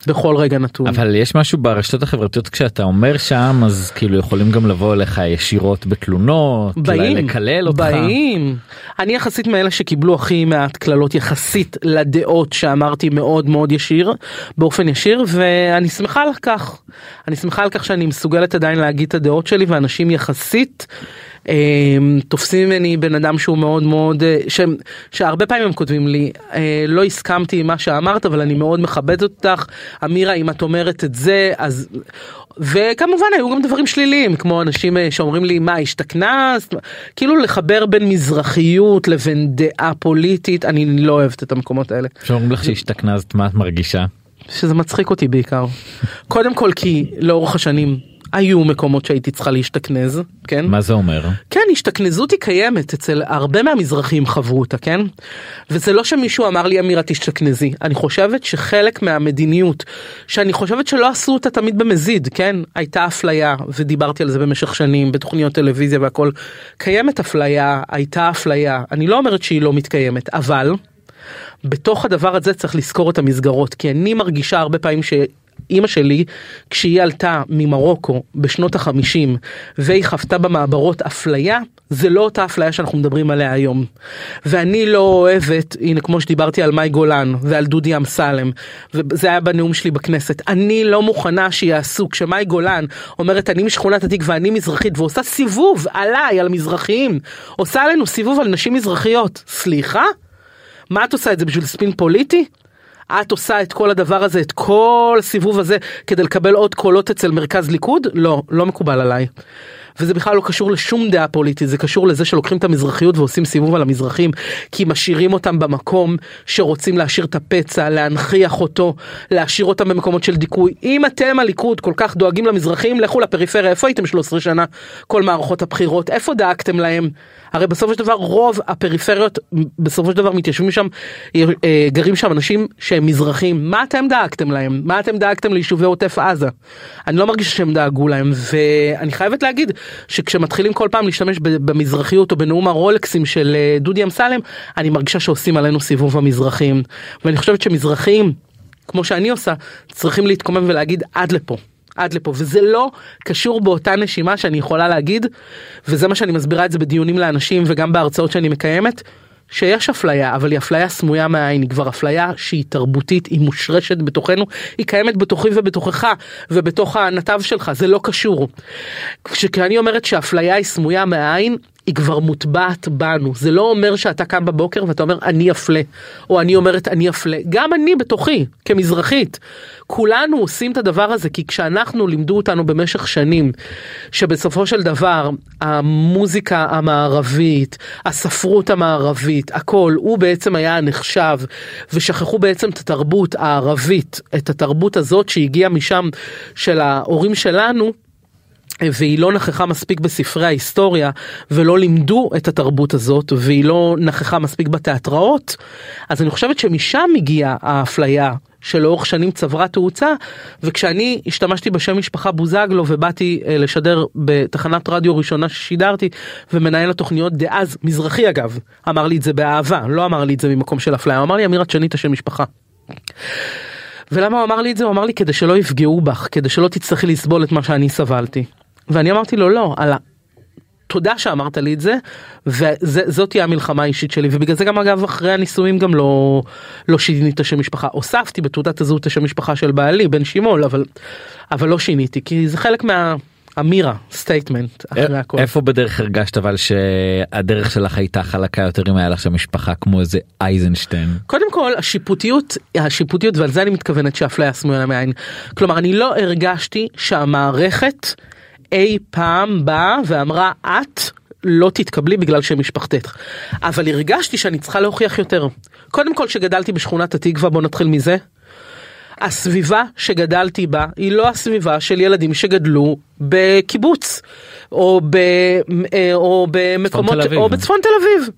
C: בכל רגע נתון.
B: אבל יש משהו ברשתות החברתיות כשאתה אומר שם אז כאילו יכולים גם לבוא אליך ישירות בתלונות,
C: באים,
B: לקלל אותך.
C: באים. אני יחסית מאלה שקיבלו הכי מעט קללות יחסית לדעות שאמרתי מאוד מאוד ישיר, באופן ישיר, ואני שמחה על כך. אני שמחה על כך שאני מסוגלת עדיין להגיד את הדעות שלי ואנשים יחסית. אה, תופסים ממני בן אדם שהוא מאוד מאוד אה, שהם, שהרבה פעמים הם כותבים לי אה, לא הסכמתי עם מה שאמרת אבל אני מאוד מכבד אותך אמירה אם את אומרת את זה אז וכמובן היו גם דברים שליליים כמו אנשים אה, שאומרים לי מה השתכנסת? כאילו לחבר בין מזרחיות לבין דעה פוליטית אני לא אוהבת את המקומות האלה.
B: שאומרים לך שהשתכנזת מה את מרגישה?
C: שזה מצחיק אותי בעיקר. קודם כל כי לאורך השנים היו מקומות שהייתי צריכה להשתכנז כן
B: מה זה אומר?
C: כן, השתכנזות היא קיימת אצל הרבה מהמזרחים חוו אותה, כן? וזה לא שמישהו אמר לי אמירה תשתכנזי, אני חושבת שחלק מהמדיניות, שאני חושבת שלא עשו אותה תמיד במזיד, כן? הייתה אפליה, ודיברתי על זה במשך שנים בתוכניות טלוויזיה והכל. קיימת אפליה, הייתה אפליה, אני לא אומרת שהיא לא מתקיימת, אבל בתוך הדבר הזה צריך לזכור את המסגרות, כי אני מרגישה הרבה פעמים ש... אימא שלי, כשהיא עלתה ממרוקו בשנות החמישים והיא חוותה במעברות אפליה, זה לא אותה אפליה שאנחנו מדברים עליה היום. ואני לא אוהבת, הנה כמו שדיברתי על מאי גולן ועל דודי אמסלם, וזה היה בנאום שלי בכנסת, אני לא מוכנה שיעשו, כשמאי גולן אומרת אני משכונת התקווה, אני מזרחית, ועושה סיבוב עליי, על המזרחיים, עושה עלינו סיבוב על נשים מזרחיות. סליחה? מה את עושה את זה בשביל ספין פוליטי? את עושה את כל הדבר הזה, את כל הסיבוב הזה, כדי לקבל עוד קולות אצל מרכז ליכוד? לא, לא מקובל עליי. וזה בכלל לא קשור לשום דעה פוליטית, זה קשור לזה שלוקחים את המזרחיות ועושים סיבוב על המזרחים, כי משאירים אותם במקום שרוצים להשאיר את הפצע, להנכיח אותו, להשאיר אותם במקומות של דיכוי. אם אתם הליכוד כל כך דואגים למזרחים, לכו לפריפריה, איפה הייתם 13 שנה כל מערכות הבחירות? איפה דאגתם להם? הרי בסופו של דבר רוב הפריפריות בסופו של דבר מתיישבים שם, אה, גרים שם אנשים שהם מזרחים, מה אתם דאגתם להם? מה אתם דאגתם ליישובי עוטף עזה? אני לא מרגיש שהם דאגו להם ואני חייבת להגיד שכשמתחילים כל פעם להשתמש במזרחיות או בנאום הרולקסים של אה, דודי אמסלם, אני מרגישה שעושים עלינו סיבוב המזרחים ואני חושבת שמזרחים כמו שאני עושה צריכים להתקומם ולהגיד עד לפה. עד לפה וזה לא קשור באותה נשימה שאני יכולה להגיד וזה מה שאני מסבירה את זה בדיונים לאנשים וגם בהרצאות שאני מקיימת שיש אפליה אבל היא אפליה סמויה מהעין היא כבר אפליה שהיא תרבותית היא מושרשת בתוכנו היא קיימת בתוכי ובתוכך ובתוך הנתב שלך זה לא קשור. כשאני אומרת שאפליה היא סמויה מהעין היא כבר מוטבעת בנו. זה לא אומר שאתה קם בבוקר ואתה אומר אני אפלה או אני אומרת אני אפלה גם אני בתוכי כמזרחית. כולנו עושים את הדבר הזה כי כשאנחנו לימדו אותנו במשך שנים שבסופו של דבר המוזיקה המערבית הספרות המערבית הכל הוא בעצם היה הנחשב ושכחו בעצם את התרבות הערבית את התרבות הזאת שהגיעה משם של ההורים שלנו והיא לא נכחה מספיק בספרי ההיסטוריה ולא לימדו את התרבות הזאת והיא לא נכחה מספיק בתיאטראות אז אני חושבת שמשם הגיעה האפליה שלאורך שנים צברה תאוצה וכשאני השתמשתי בשם משפחה בוזגלו ובאתי אה, לשדר בתחנת רדיו ראשונה ששידרתי ומנהל התוכניות דאז מזרחי אגב אמר לי את זה באהבה לא אמר לי את זה ממקום של אפליה הוא אמר לי תשני את השם משפחה. ולמה הוא אמר לי את זה? הוא אמר לי כדי שלא יפגעו בך, כדי שלא תצטרכי לסבול את מה שאני סבלתי. ואני אמרתי לו לא, על ה... תודה שאמרת לי את זה וזאת תהיה המלחמה האישית שלי ובגלל זה גם אגב אחרי הנישואים גם לא לא שיניתי את השם משפחה הוספתי בתעודת הזהות את השם משפחה של בעלי בן שמעון אבל אבל לא שיניתי כי זה חלק מה... אמירה statement אחרי הכל.
B: איפה בדרך הרגשת אבל שהדרך שלך הייתה חלקה יותר אם היה לך שם משפחה כמו איזה אייזנשטיין.
C: קודם כל השיפוטיות השיפוטיות ועל זה אני מתכוונת שאפליה סמויה מעין כלומר אני לא הרגשתי שהמערכת אי פעם באה ואמרה את לא תתקבלי בגלל שם משפחתך. אבל הרגשתי שאני צריכה להוכיח יותר. קודם כל שגדלתי בשכונת התקווה בוא נתחיל מזה. הסביבה שגדלתי בה היא לא הסביבה של ילדים שגדלו בקיבוץ או, ב, אה, או במקומות או בצפון תל אביב.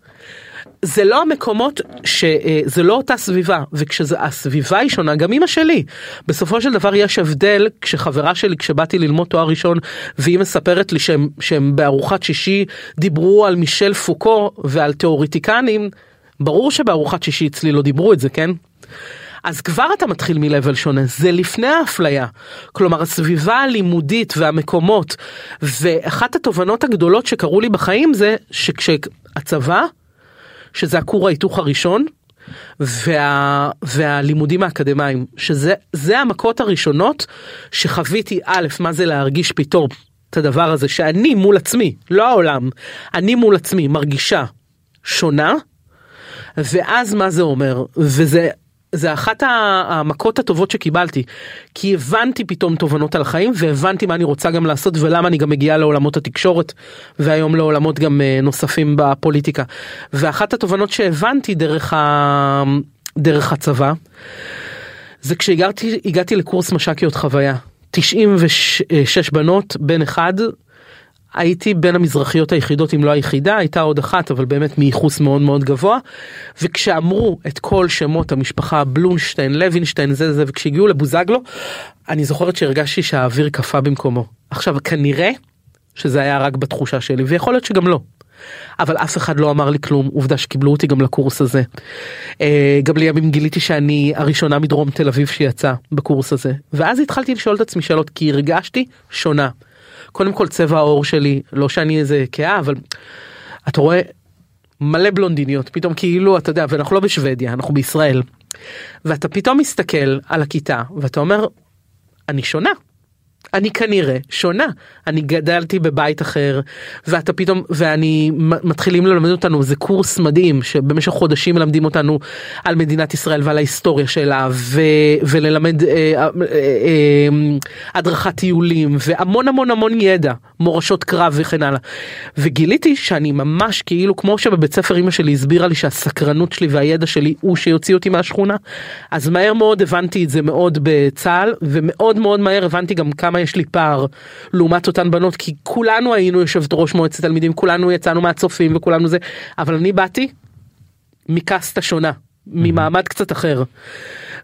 C: זה לא המקומות שזה אה, לא אותה סביבה וכשהסביבה היא שונה גם אמא שלי בסופו של דבר יש הבדל כשחברה שלי כשבאתי ללמוד תואר ראשון והיא מספרת לי שהם, שהם בארוחת שישי דיברו על מישל פוקו ועל תיאוריטיקנים ברור שבארוחת שישי אצלי לא דיברו את זה כן. אז כבר אתה מתחיל מלבל שונה, זה לפני האפליה. כלומר, הסביבה הלימודית והמקומות, ואחת התובנות הגדולות שקרו לי בחיים זה שכשהצבא, שזה הכור ההיתוך הראשון, וה, והלימודים האקדמיים, שזה המכות הראשונות שחוויתי א', מה זה להרגיש פתאום את הדבר הזה, שאני מול עצמי, לא העולם, אני מול עצמי מרגישה שונה, ואז מה זה אומר, וזה זה אחת המכות הטובות שקיבלתי כי הבנתי פתאום תובנות על החיים והבנתי מה אני רוצה גם לעשות ולמה אני גם מגיעה לעולמות התקשורת והיום לעולמות גם אה, נוספים בפוליטיקה. ואחת התובנות שהבנתי דרך, ה... דרך הצבא זה כשהגעתי הגעתי לקורס מש"קיות חוויה 96 בנות בן אחד הייתי בין המזרחיות היחידות אם לא היחידה הייתה עוד אחת אבל באמת מייחוס מאוד מאוד גבוה וכשאמרו את כל שמות המשפחה בלונשטיין לוינשטיין זה זה וכשהגיעו לבוזגלו אני זוכרת שהרגשתי שהאוויר קפא במקומו עכשיו כנראה שזה היה רק בתחושה שלי ויכול להיות שגם לא. אבל אף אחד לא אמר לי כלום עובדה שקיבלו אותי גם לקורס הזה. אה, גם לימים גיליתי שאני הראשונה מדרום תל אביב שיצאה בקורס הזה ואז התחלתי לשאול את עצמי שאלות כי הרגשתי שונה. קודם כל צבע העור שלי לא שאני איזה כאה אבל אתה רואה מלא בלונדיניות פתאום כאילו אתה יודע ואנחנו לא בשוודיה אנחנו בישראל. ואתה פתאום מסתכל על הכיתה ואתה אומר אני שונה אני כנראה שונה. אני גדלתי בבית אחר ואתה פתאום ואני מתחילים ללמד אותנו זה קורס מדהים שבמשך חודשים מלמדים אותנו על מדינת ישראל ועל ההיסטוריה שלה ו, וללמד אה, אה, אה, הדרכת טיולים והמון המון המון ידע מורשות קרב וכן הלאה. וגיליתי שאני ממש כאילו כמו שבבית ספר אמא שלי הסבירה לי שהסקרנות שלי והידע שלי הוא שיוציא אותי מהשכונה אז מהר מאוד הבנתי את זה מאוד בצה"ל ומאוד מאוד מהר הבנתי גם כמה יש לי פער לעומת אותן בנות? כי כולנו היינו יושבת ראש מועצת תלמידים כולנו יצאנו מהצופים וכולנו זה אבל אני באתי מקסטה שונה ממעמד קצת אחר.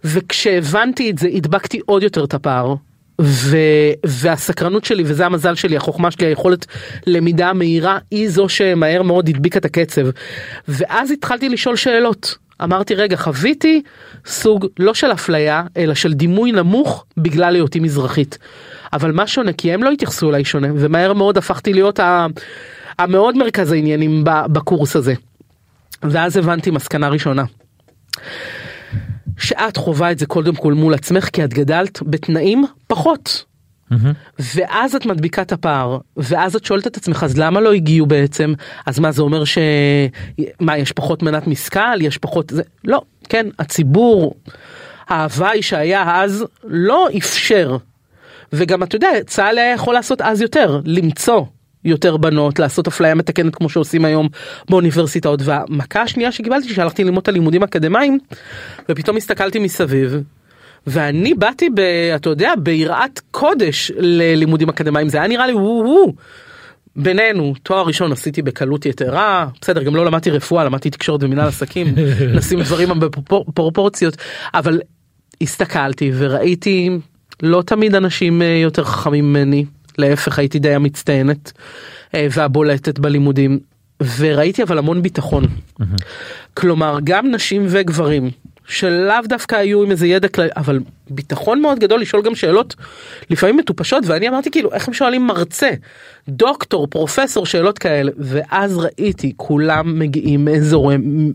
C: וכשהבנתי את זה הדבקתי עוד יותר את הפער ו, והסקרנות שלי וזה המזל שלי החוכמה שלי היכולת למידה מהירה היא זו שמהר מאוד הדביקה את הקצב. ואז התחלתי לשאול שאלות אמרתי רגע חוויתי סוג לא של אפליה אלא של דימוי נמוך בגלל היותי מזרחית. אבל מה שונה כי הם לא התייחסו אליי שונה ומהר מאוד הפכתי להיות. המאוד מרכז העניינים בקורס הזה. ואז הבנתי מסקנה ראשונה. שאת חווה את זה קודם כל מול עצמך כי את גדלת בתנאים פחות. Mm-hmm. ואז את מדביקה את הפער ואז את שואלת את עצמך אז למה לא הגיעו בעצם? אז מה זה אומר שמה יש פחות מנת משכל? יש פחות זה? לא כן הציבור ההוואי שהיה אז לא אפשר. וגם אתה יודע צה"ל היה יכול לעשות אז יותר למצוא יותר בנות לעשות אפליה מתקנת כמו שעושים היום באוניברסיטאות. והמכה השנייה שקיבלתי שהלכתי ללמוד את הלימודים אקדמיים ופתאום הסתכלתי מסביב ואני באתי ב... אתה יודע ביראת קודש ללימודים אקדמיים. זה היה נראה לי וואו בינינו תואר ראשון עשיתי בקלות יתרה. בסדר גם לא למדתי רפואה למדתי תקשורת ומנהל עסקים. *laughs* נשים דברים בפרופורציות אבל הסתכלתי וראיתי לא תמיד אנשים אה, יותר חכמים ממני. להפך הייתי די המצטיינת אה, והבולטת בלימודים. וראיתי אבל המון ביטחון. כלומר גם נשים וגברים שלאו דווקא היו עם איזה ידע כללי אבל ביטחון מאוד גדול לשאול גם שאלות לפעמים מטופשות ואני אמרתי כאילו איך הם שואלים מרצה דוקטור פרופסור שאלות כאלה ואז ראיתי כולם מגיעים מאזורים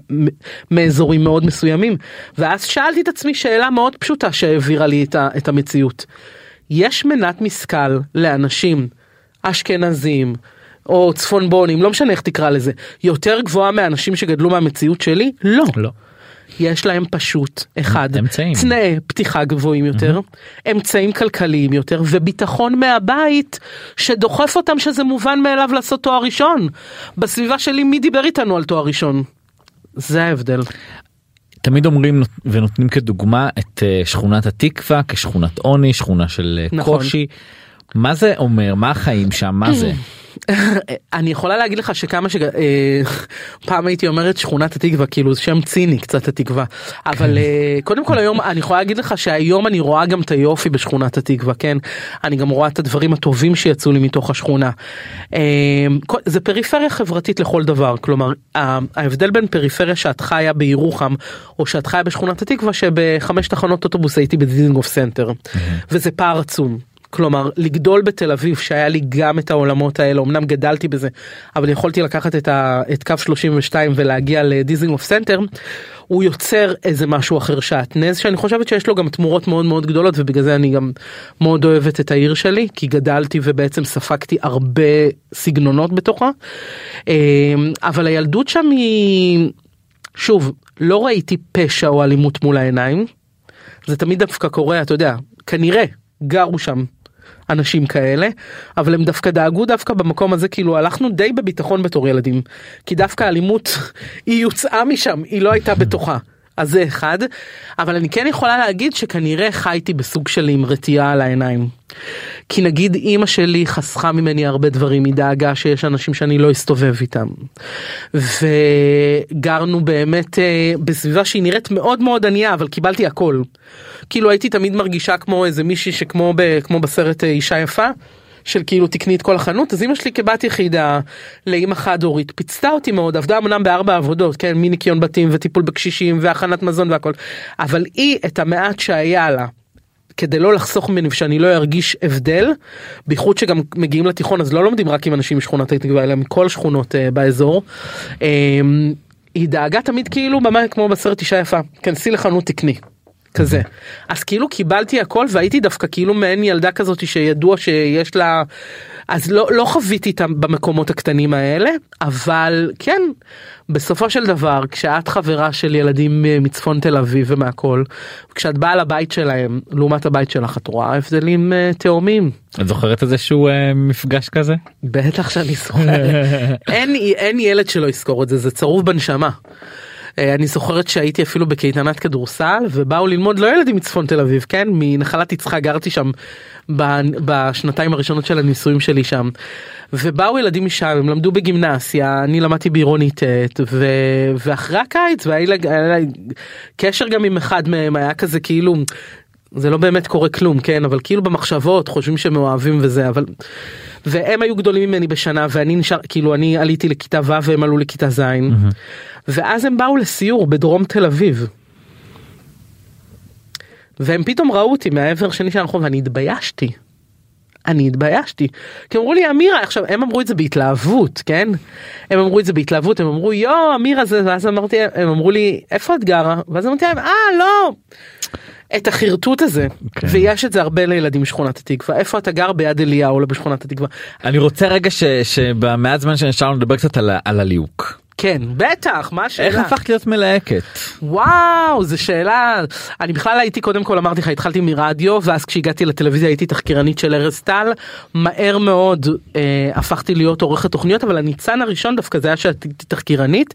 C: מאזורים מאוד מסוימים ואז שאלתי את עצמי שאלה מאוד פשוטה שהעבירה לי את, המציאות. יש מנת משכל לאנשים אשכנזים או צפונבונים לא משנה איך תקרא לזה יותר גבוהה מאנשים שגדלו מהמציאות שלי לא.
B: לא.
C: יש להם פשוט אחד
B: אמצעים
C: תנאי פתיחה גבוהים יותר mm-hmm. אמצעים כלכליים יותר וביטחון מהבית שדוחף אותם שזה מובן מאליו לעשות תואר ראשון בסביבה שלי מי דיבר איתנו על תואר ראשון. זה ההבדל.
B: תמיד אומרים ונותנים כדוגמה את אה, שכונת התקווה כשכונת עוני שכונה של אה, נכון. קושי מה זה אומר מה החיים שם מה זה. *clears throat* *laughs*
C: אני יכולה להגיד לך שכמה שפעם *laughs* הייתי אומרת שכונת התקווה כאילו זה שם ציני קצת התקווה. אבל אה, קודם כל היום אני יכולה להגיד לך שהיום אני רואה גם את היופי בשכונת התקווה כן? אני גם רואה את הדברים הטובים שיצאו לי מתוך השכונה. אה, זה פריפריה חברתית לכל דבר. כלומר ההבדל בין פריפריה שאת חיה בירוחם או שאת חיה בשכונת התקווה שבחמש תחנות אוטובוס הייתי בדיזינגוף סנטר. וזה פער עצום. כלומר לגדול בתל אביב שהיה לי גם את העולמות האלה אמנם גדלתי בזה אבל יכולתי לקחת את, ה, את קו 32 ולהגיע לדיזינגוף סנטר הוא יוצר איזה משהו אחר שעטנז שאני חושבת שיש לו גם תמורות מאוד מאוד גדולות ובגלל זה אני גם מאוד אוהבת את העיר שלי כי גדלתי ובעצם ספגתי הרבה סגנונות בתוכה. אה, אבל הילדות שם היא שוב לא ראיתי פשע או אלימות מול העיניים זה תמיד דווקא קורה אתה יודע כנראה גרו שם אנשים כאלה אבל הם דווקא דאגו דווקא במקום הזה כאילו הלכנו די בביטחון בתור ילדים כי דווקא האלימות *laughs* היא יוצאה משם היא לא הייתה בתוכה. אז זה אחד אבל אני כן יכולה להגיד שכנראה חייתי בסוג של עם רתיעה על העיניים. כי נגיד אימא שלי חסכה ממני הרבה דברים היא דאגה שיש אנשים שאני לא אסתובב איתם. וגרנו באמת אה, בסביבה שהיא נראית מאוד מאוד ענייה אבל קיבלתי הכל. כאילו הייתי תמיד מרגישה כמו איזה מישהי שכמו ב, כמו בסרט אה, אישה יפה. של כאילו תקני את כל החנות אז אמא שלי כבת יחידה לאמא חד הורית פיצתה אותי מאוד עבדה אמנם בארבע עבודות כן מניקיון בתים וטיפול בקשישים והכנת מזון והכל אבל היא את המעט שהיה לה כדי לא לחסוך ממני ושאני לא ארגיש הבדל בייחוד שגם מגיעים לתיכון אז לא לומדים רק עם אנשים משכונת התקווה אלא מכל שכונות uh, באזור. Um, היא דאגה תמיד כאילו ממש כמו בסרט אישה יפה כנסי לחנות תקני. כזה אז כאילו קיבלתי הכל והייתי דווקא כאילו מעין ילדה כזאת שידוע שיש לה אז לא לא חוויתי איתם במקומות הקטנים האלה אבל כן בסופו של דבר כשאת חברה של ילדים אה, מצפון תל אביב ומהכל כשאת באה לבית שלהם לעומת הבית שלך את רואה הבדלים אה, תאומים.
B: את זוכרת איזשהו אה, מפגש כזה?
C: בטח שאני זוכרת *laughs* אין אין ילד שלא יזכור את זה זה צרוב בנשמה. אה, אני זוכרת שהייתי אפילו בקייטנת כדורסל ובאו ללמוד לא ילדים מצפון תל אביב כן מנחלת יצחק גרתי שם בשנתיים הראשונות של הנישואים שלי שם. ובאו ילדים משם הם למדו בגימנסיה אני למדתי בעירוני ט' ו... ואחרי הקיץ והיה לי קשר גם עם אחד מהם היה כזה כאילו זה לא באמת קורה כלום כן אבל כאילו במחשבות חושבים שהם אוהבים וזה אבל והם היו גדולים ממני בשנה ואני נשאר כאילו אני עליתי לכיתה ו' והם עלו לכיתה ז' ואז הם באו לסיור בדרום תל אביב. והם פתאום ראו אותי מהעבר השני של הרחוב ואני התביישתי. אני התביישתי. כי אמרו לי אמירה עכשיו הם אמרו את זה בהתלהבות כן הם אמרו את זה בהתלהבות הם אמרו יו אמירה זה ואז אמרתי הם אמרו לי איפה את גרה ואז אמרתי להם אה לא. את החרטוט הזה
B: כן.
C: ויש את זה הרבה לילדים משכונת התקווה איפה אתה גר ביד אליהו לא בשכונת התקווה
B: אני רוצה רגע ש- שבמעט זמן שנשארנו לדבר קצת על, על הליהוק.
C: כן בטח מה השאלה
B: איך הפכת להיות מלהקת?
C: וואו זו שאלה אני בכלל הייתי קודם כל אמרתי לך התחלתי מרדיו ואז כשהגעתי לטלוויזיה הייתי תחקירנית של ארז טל מהר מאוד אה, הפכתי להיות עורכת תוכניות אבל הניצן הראשון דווקא זה היה שהייתי תחקירנית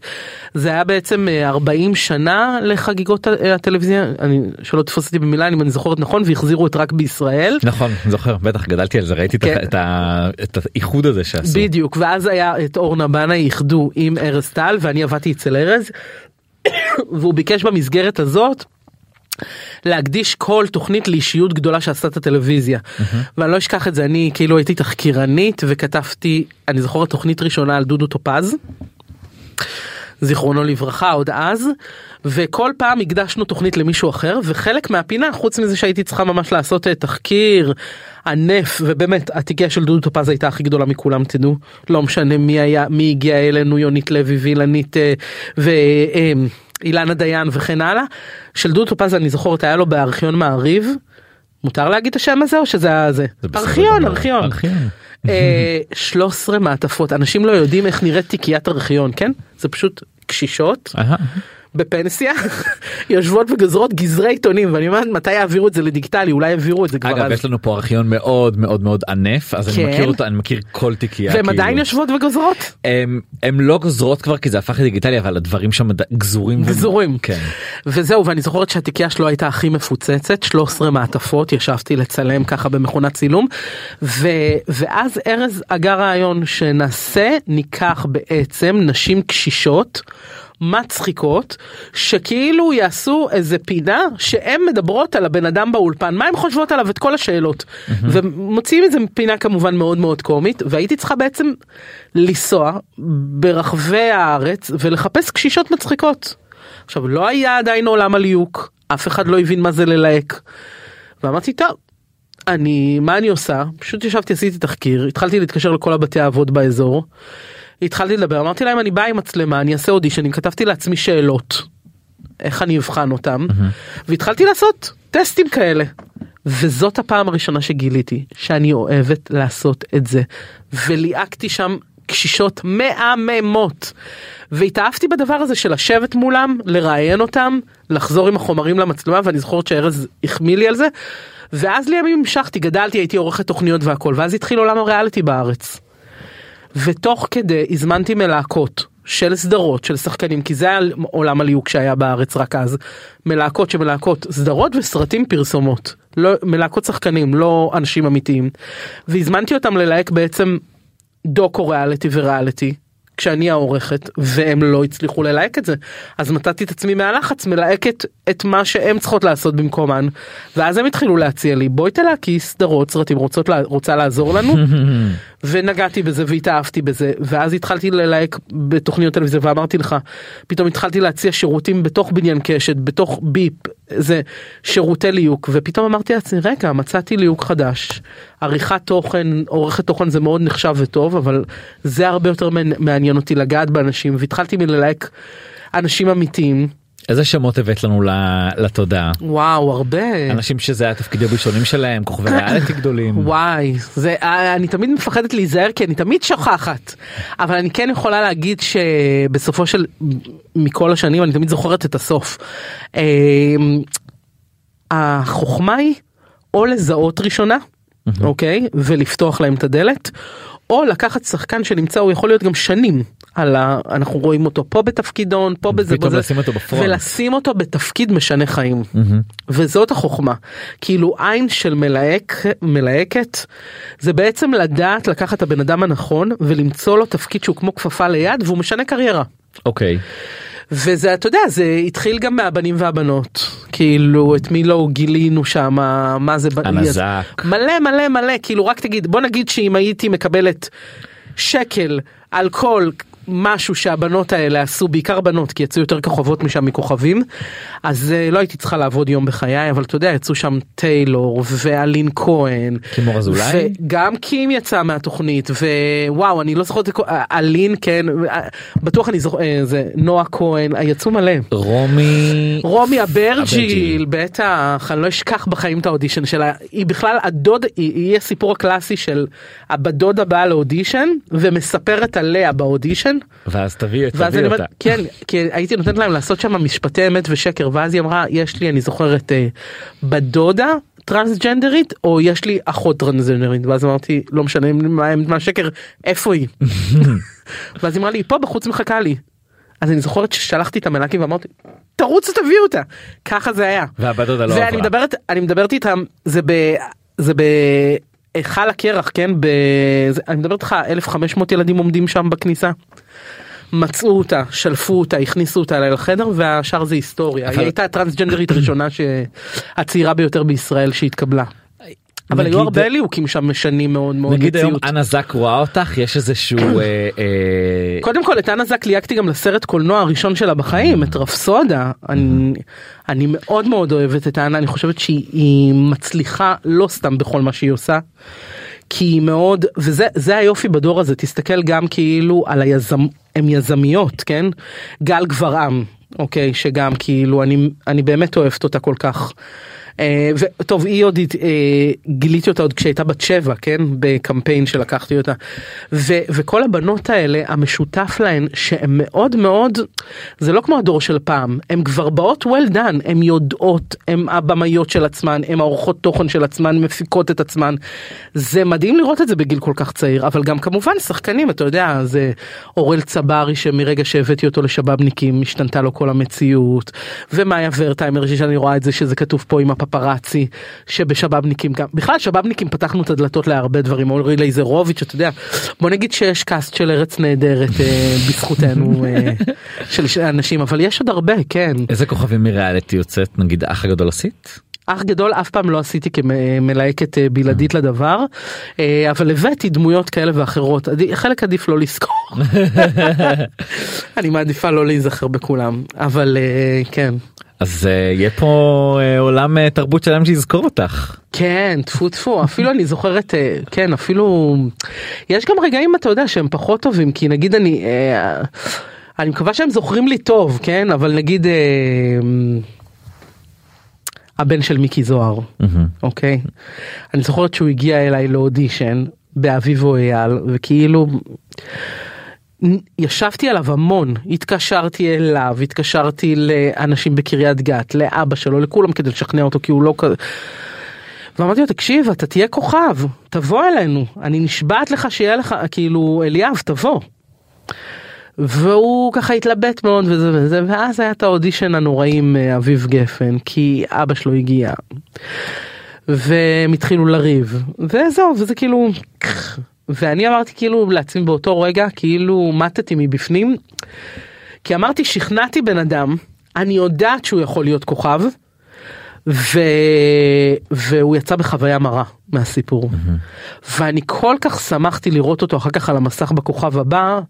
C: זה היה בעצם אה, 40 שנה לחגיגות אה, הטלוויזיה אני שלא תפוס אותי במילה אם אני זוכרת נכון והחזירו את רק בישראל.
B: נכון זוכר בטח גדלתי על זה ראיתי את
C: כן.
B: את ה- את האיחוד הזה שעשו.
C: בדיוק ואז היה את אורנה בנה איחדו עם ארז טל ואני עבדתי אצל ארז והוא ביקש במסגרת הזאת להקדיש כל תוכנית לאישיות גדולה שעשתה את הטלוויזיה ואני לא אשכח את זה אני כאילו הייתי תחקירנית וכתבתי אני זוכר תוכנית ראשונה על דודו טופז. זיכרונו לברכה עוד אז וכל פעם הקדשנו תוכנית למישהו אחר וחלק מהפינה חוץ מזה שהייתי צריכה ממש לעשות אה, תחקיר ענף ובאמת התיקייה של דודו טופז הייתה הכי גדולה מכולם תדעו לא משנה מי היה מי הגיע אלינו יונית לוי וילנית אה, ואילנה דיין וכן הלאה של דודו טופז אני זוכרת היה לו בארכיון מעריב. מותר להגיד את השם הזה או שזה היה זה?
B: זה בסדר
C: ארכיון. ארכיון.
B: ארכיון.
C: אה, 13 מעטפות אנשים לא יודעים איך נראית תיקיית ארכיון כן זה פשוט קשישות. בפנסיה *laughs* יושבות וגוזרות גזרי עיתונים ואני אומרת מתי יעבירו את זה לדיגיטלי אולי יעבירו את זה כבר
B: אגב
C: אז.
B: יש לנו פה ארכיון מאוד מאוד מאוד ענף אז אני
C: כן.
B: מכיר אותו אני מכיר כל תיקייה.
C: והן
B: כאילו.
C: עדיין יושבות וגוזרות
B: הם לא גוזרות כבר כי זה הפך לדיגיטלי אבל הדברים שם ד- גזורים. ו-
C: גזורים.
B: כן.
C: וזהו ואני זוכרת שהתיקייה שלו הייתה הכי מפוצצת 13 מעטפות ישבתי לצלם ככה במכונת צילום ו, ואז ארז הגה רעיון שנעשה ניקח בעצם נשים קשישות. מצחיקות שכאילו יעשו איזה פינה שהן מדברות על הבן אדם באולפן מה הן חושבות עליו את כל השאלות ומוציאים את זה מפינה כמובן מאוד מאוד קומית והייתי צריכה בעצם לנסוע ברחבי הארץ ולחפש קשישות מצחיקות. עכשיו לא היה עדיין עולם הליהוק אף אחד לא הבין מה זה ללהק. ואמרתי טוב אני מה אני עושה פשוט ישבתי עשיתי תחקיר התחלתי להתקשר לכל הבתי האבות באזור. התחלתי לדבר אמרתי להם אני באה עם מצלמה אני אעשה אודישנים כתבתי לעצמי שאלות. איך אני אבחן אותם והתחלתי לעשות טסטים כאלה. וזאת הפעם הראשונה שגיליתי שאני אוהבת לעשות את זה וליהקתי שם קשישות מהממות והתאהבתי בדבר הזה של לשבת מולם לראיין אותם לחזור עם החומרים למצלמה ואני זוכרת שארז החמיא לי על זה ואז לימים המשכתי גדלתי הייתי עורכת תוכניות והכל ואז התחיל עולם הריאליטי בארץ. ותוך כדי הזמנתי מלהקות של סדרות של שחקנים כי זה היה עולם הליהוק שהיה בארץ רק אז מלהקות שמלהקות סדרות וסרטים פרסומות לא מלהקות שחקנים לא אנשים אמיתיים והזמנתי אותם ללהק בעצם דוקו ריאליטי וריאליטי כשאני העורכת והם לא הצליחו ללהק את זה. אז מצאתי את עצמי מהלחץ מלהקת את מה שהם צריכות לעשות במקומן. ואז הם התחילו להציע לי בואי תלהקי סדרות סרטים רוצות רוצה לעזור לנו? *laughs* ונגעתי בזה והתאהבתי בזה. ואז התחלתי ללהק בתוכניות טלוויזיה ואמרתי לך פתאום התחלתי להציע שירותים בתוך בניין קשת בתוך ביפ זה שירותי ליהוק. ופתאום אמרתי לעצמי רגע מצאתי ליהוק חדש עריכת תוכן עורכת תוכן זה מאוד נחשב וטוב אבל זה הרבה יותר מעניין- אותי לגעת באנשים והתחלתי מללהק אנשים אמיתיים
B: איזה שמות הבאת לנו לתודעה?
C: וואו הרבה
B: אנשים שזה התפקידים הראשונים שלהם כוכבי ריאליטי גדולים.
C: וואי זה אני תמיד מפחדת להיזהר כי אני תמיד שוכחת אבל אני כן יכולה להגיד שבסופו של מכל השנים אני תמיד זוכרת את הסוף. אמ, החוכמה היא או לזהות ראשונה אוקיי ולפתוח להם את הדלת או לקחת שחקן שנמצא הוא יכול להיות גם שנים על ה... אנחנו רואים אותו פה בתפקידון פה בזה
B: פתאום
C: בזה,
B: לשים אותו בפרונט.
C: ולשים אותו בתפקיד משנה חיים.
B: מהמם.
C: וזאת החוכמה כאילו עין של מלהק מלהקת זה בעצם לדעת לקחת את הבן אדם הנכון ולמצוא לו תפקיד שהוא כמו כפפה ליד והוא משנה קריירה.
B: אוקיי.
C: וזה אתה יודע זה התחיל גם מהבנים והבנות כאילו את מי לא גילינו שם מה זה
B: הנזק.
C: מלא מלא מלא כאילו רק תגיד בוא נגיד שאם הייתי מקבלת שקל על כל משהו שהבנות האלה עשו בעיקר בנות כי יצאו יותר כוכבות משם מכוכבים אז אה, לא הייתי צריכה לעבוד יום בחיי אבל אתה יודע יצאו שם טיילור ואלין כהן.
B: קימור אזולאי?
C: וגם קים יצא מהתוכנית ווואו אני לא זוכרת כל- אלין כן אה, בטוח אני זוכר אה, זה נועה כהן אה, יצאו מלא.
B: רומי.
C: רומי.
B: אברג'יל
C: בטח אני לא אשכח בחיים את האודישן שלה היא בכלל הדוד היא, היא הסיפור הקלאסי של הבת דודה באה לאודישן ומספרת עליה באודישן
B: ואז תביא את תביא אותה.
C: כן כי הייתי נותנת להם לעשות שם משפטי אמת ושקר ואז היא אמרה יש לי אני זוכרת אה, בת דודה טרנסג'נדרית או יש לי אחות טרנסג'נדרית ואז אמרתי לא משנה מה מה השקר איפה היא. *laughs* ואז אמרה לי "היא פה בחוץ מחכה לי. אז אני זוכרת ששלחתי את המלאקים ואמרתי תרוצו תביאו אותה ככה זה היה.
B: והבת דודה לא
C: ואני
B: עברה.
C: מדברת אני מדברת איתם זה ב... זה בהיכל הקרח כן ב... אני מדברת איתך 1500 ילדים עומדים שם בכניסה. מצאו אותה שלפו אותה הכניסו אותה אליי לחדר והשאר זה היסטוריה היא הייתה הטרנסג'נדרית הראשונה שהצעירה ביותר בישראל שהתקבלה. אבל היו הרבה ליהוקים שם משנים מאוד מאוד
B: נגיד היום
C: מציאות.
B: אנה זק רואה אותך יש איזשהו אה, אה,
C: קודם כל את אנה זק ליהקתי גם לסרט קולנוע הראשון שלה בחיים את רפסודה אני מאוד מאוד אוהבת את אנה אני חושבת שהיא היא מצליחה לא סתם בכל מה שהיא עושה. כי היא מאוד וזה זה היופי בדור הזה תסתכל גם כאילו על היזם הם יזמיות כן גל גברעם אוקיי שגם כאילו אני אני באמת אוהבת אותה כל כך. אה, וטוב היא עוד אה, גיליתי אותה עוד כשהייתה בת שבע כן? בקמפיין שלקחתי אותה. ו, וכל הבנות האלה המשותף להן שהן מאוד מאוד זה לא כמו הדור של פעם הן כבר באות well done הן יודעות הן הבמאיות של עצמן הן העורכות תוכן של עצמן מפיקות את עצמן. זה מדהים לראות את זה בגיל כל כך צעיר אבל גם כמובן שחקנים אתה יודע זה אורל צברי שמרגע שהבאתי אותו לשבאבניקים השתנתה לו כל המציאות. ומאיה ורטהיימר שאני רואה את זה שזה כתוב פה עם הפפרצי שבשבאבניקים גם בכלל שבאבניקים פתחנו את הדלתות להרבה דברים אורי לייזרוביץ' אתה יודע בוא נגיד שיש קאסט של ארץ נהדרת אה, בזכותנו אה, *laughs* של אנשים אבל יש עוד הרבה כן
B: איזה כוכבים מריאליטי יוצאת נגיד אח הגדול עשית?
C: אח גדול אף פעם לא עשיתי כמלהקת אה, בלעדית לדבר אבל הבאתי דמויות כאלה ואחרות חלק עדיף לא לזכור *laughs* *laughs* אני מעדיפה לא להיזכר בכולם אבל כן.
B: אז יהיה פה עולם תרבות שלם שיזכור אותך.
C: כן טפו טפו אפילו אני זוכרת כן אפילו יש גם רגעים אתה יודע שהם פחות טובים כי נגיד אני אני מקווה שהם זוכרים לי טוב כן אבל נגיד. הבן של מיקי זוהר, אוקיי? אני זוכרת שהוא הגיע אליי לאודישן באביבו אייל, וכאילו... ישבתי עליו המון, התקשרתי אליו, התקשרתי לאנשים בקריית גת, לאבא שלו, לכולם כדי לשכנע אותו כי הוא לא כזה. ואמרתי לו תקשיב אתה תהיה כוכב, תבוא אלינו, אני נשבעת לך שיהיה לך, כאילו אליאב תבוא. והוא ככה התלבט מאוד וזה וזה ואז היה את האודישן הנוראי עם אה, אביב גפן כי אבא שלו הגיע. והם התחילו לריב וזהו וזה כאילו ואני אמרתי כאילו לעצמי באותו רגע כאילו מתתי מבפנים כי אמרתי שכנעתי בן אדם אני יודעת שהוא יכול להיות כוכב ו... והוא יצא בחוויה מרה מהסיפור mm-hmm. ואני כל כך שמחתי לראות אותו אחר כך על המסך בכוכב הבא.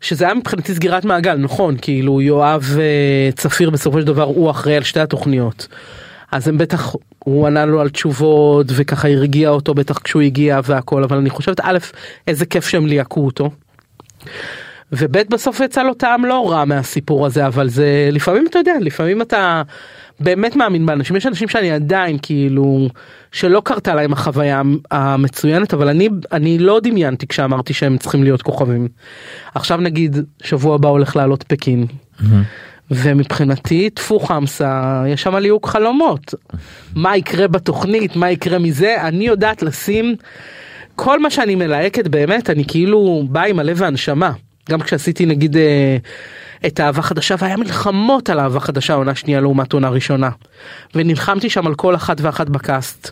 C: שזה היה מבחינתי סגירת מעגל נכון כאילו יואב אה, צפיר בסופו של דבר הוא אחראי על שתי התוכניות. אז הם בטח הוא ענה לו על תשובות וככה הרגיע אותו בטח כשהוא הגיע והכל אבל אני חושבת א' איזה כיף שהם ליהקו אותו. וב' בסוף יצא לו טעם לא רע מהסיפור הזה אבל זה לפעמים אתה יודע לפעמים אתה באמת מאמין באנשים יש אנשים שאני עדיין כאילו שלא קרתה להם החוויה המצוינת אבל אני אני לא דמיינתי כשאמרתי שהם צריכים להיות כוכבים. עכשיו נגיד שבוע הבא הולך לעלות פקין. ומבחינתי טפו חמסה יש שם ליהוק חלומות מה יקרה בתוכנית מה יקרה מזה אני יודעת לשים כל מה שאני מלהקת באמת אני כאילו בא עם הלב והנשמה גם כשעשיתי נגיד אה, את אהבה חדשה והיה מלחמות על אהבה חדשה עונה שנייה לעומת עונה ראשונה. ונלחמתי שם על כל אחת ואחת בקאסט.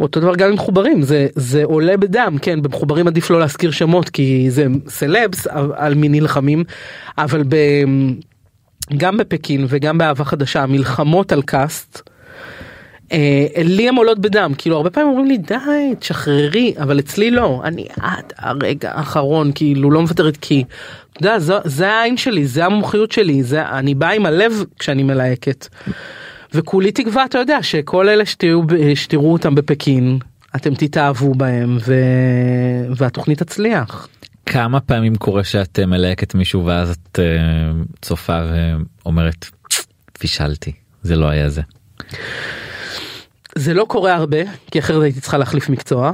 C: אותו דבר גם עם מחוברים זה זה עולה בדם כן במחוברים עדיף לא להזכיר שמות כי זה סלבס על מי נלחמים אבל ב... גם בפקין וגם באהבה חדשה מלחמות על קאסט. אה, לי הן עולות בדם כאילו הרבה פעמים אומרים לי די תשחררי אבל אצלי לא אני עד הרגע האחרון כאילו לא מוותרת כי אתה יודע, זה, זה העין שלי זה המומחיות שלי זה אני באה עם הלב כשאני מלהקת. וכולי תקווה אתה יודע שכל אלה שתראו, שתראו אותם בפקין אתם תתאהבו בהם ו... והתוכנית תצליח.
B: כמה פעמים קורה שאת מלהקת מישהו ואז את uh, צופה ואומרת פישלתי זה לא היה זה.
C: זה לא קורה הרבה כי אחרת הייתי צריכה להחליף מקצוע.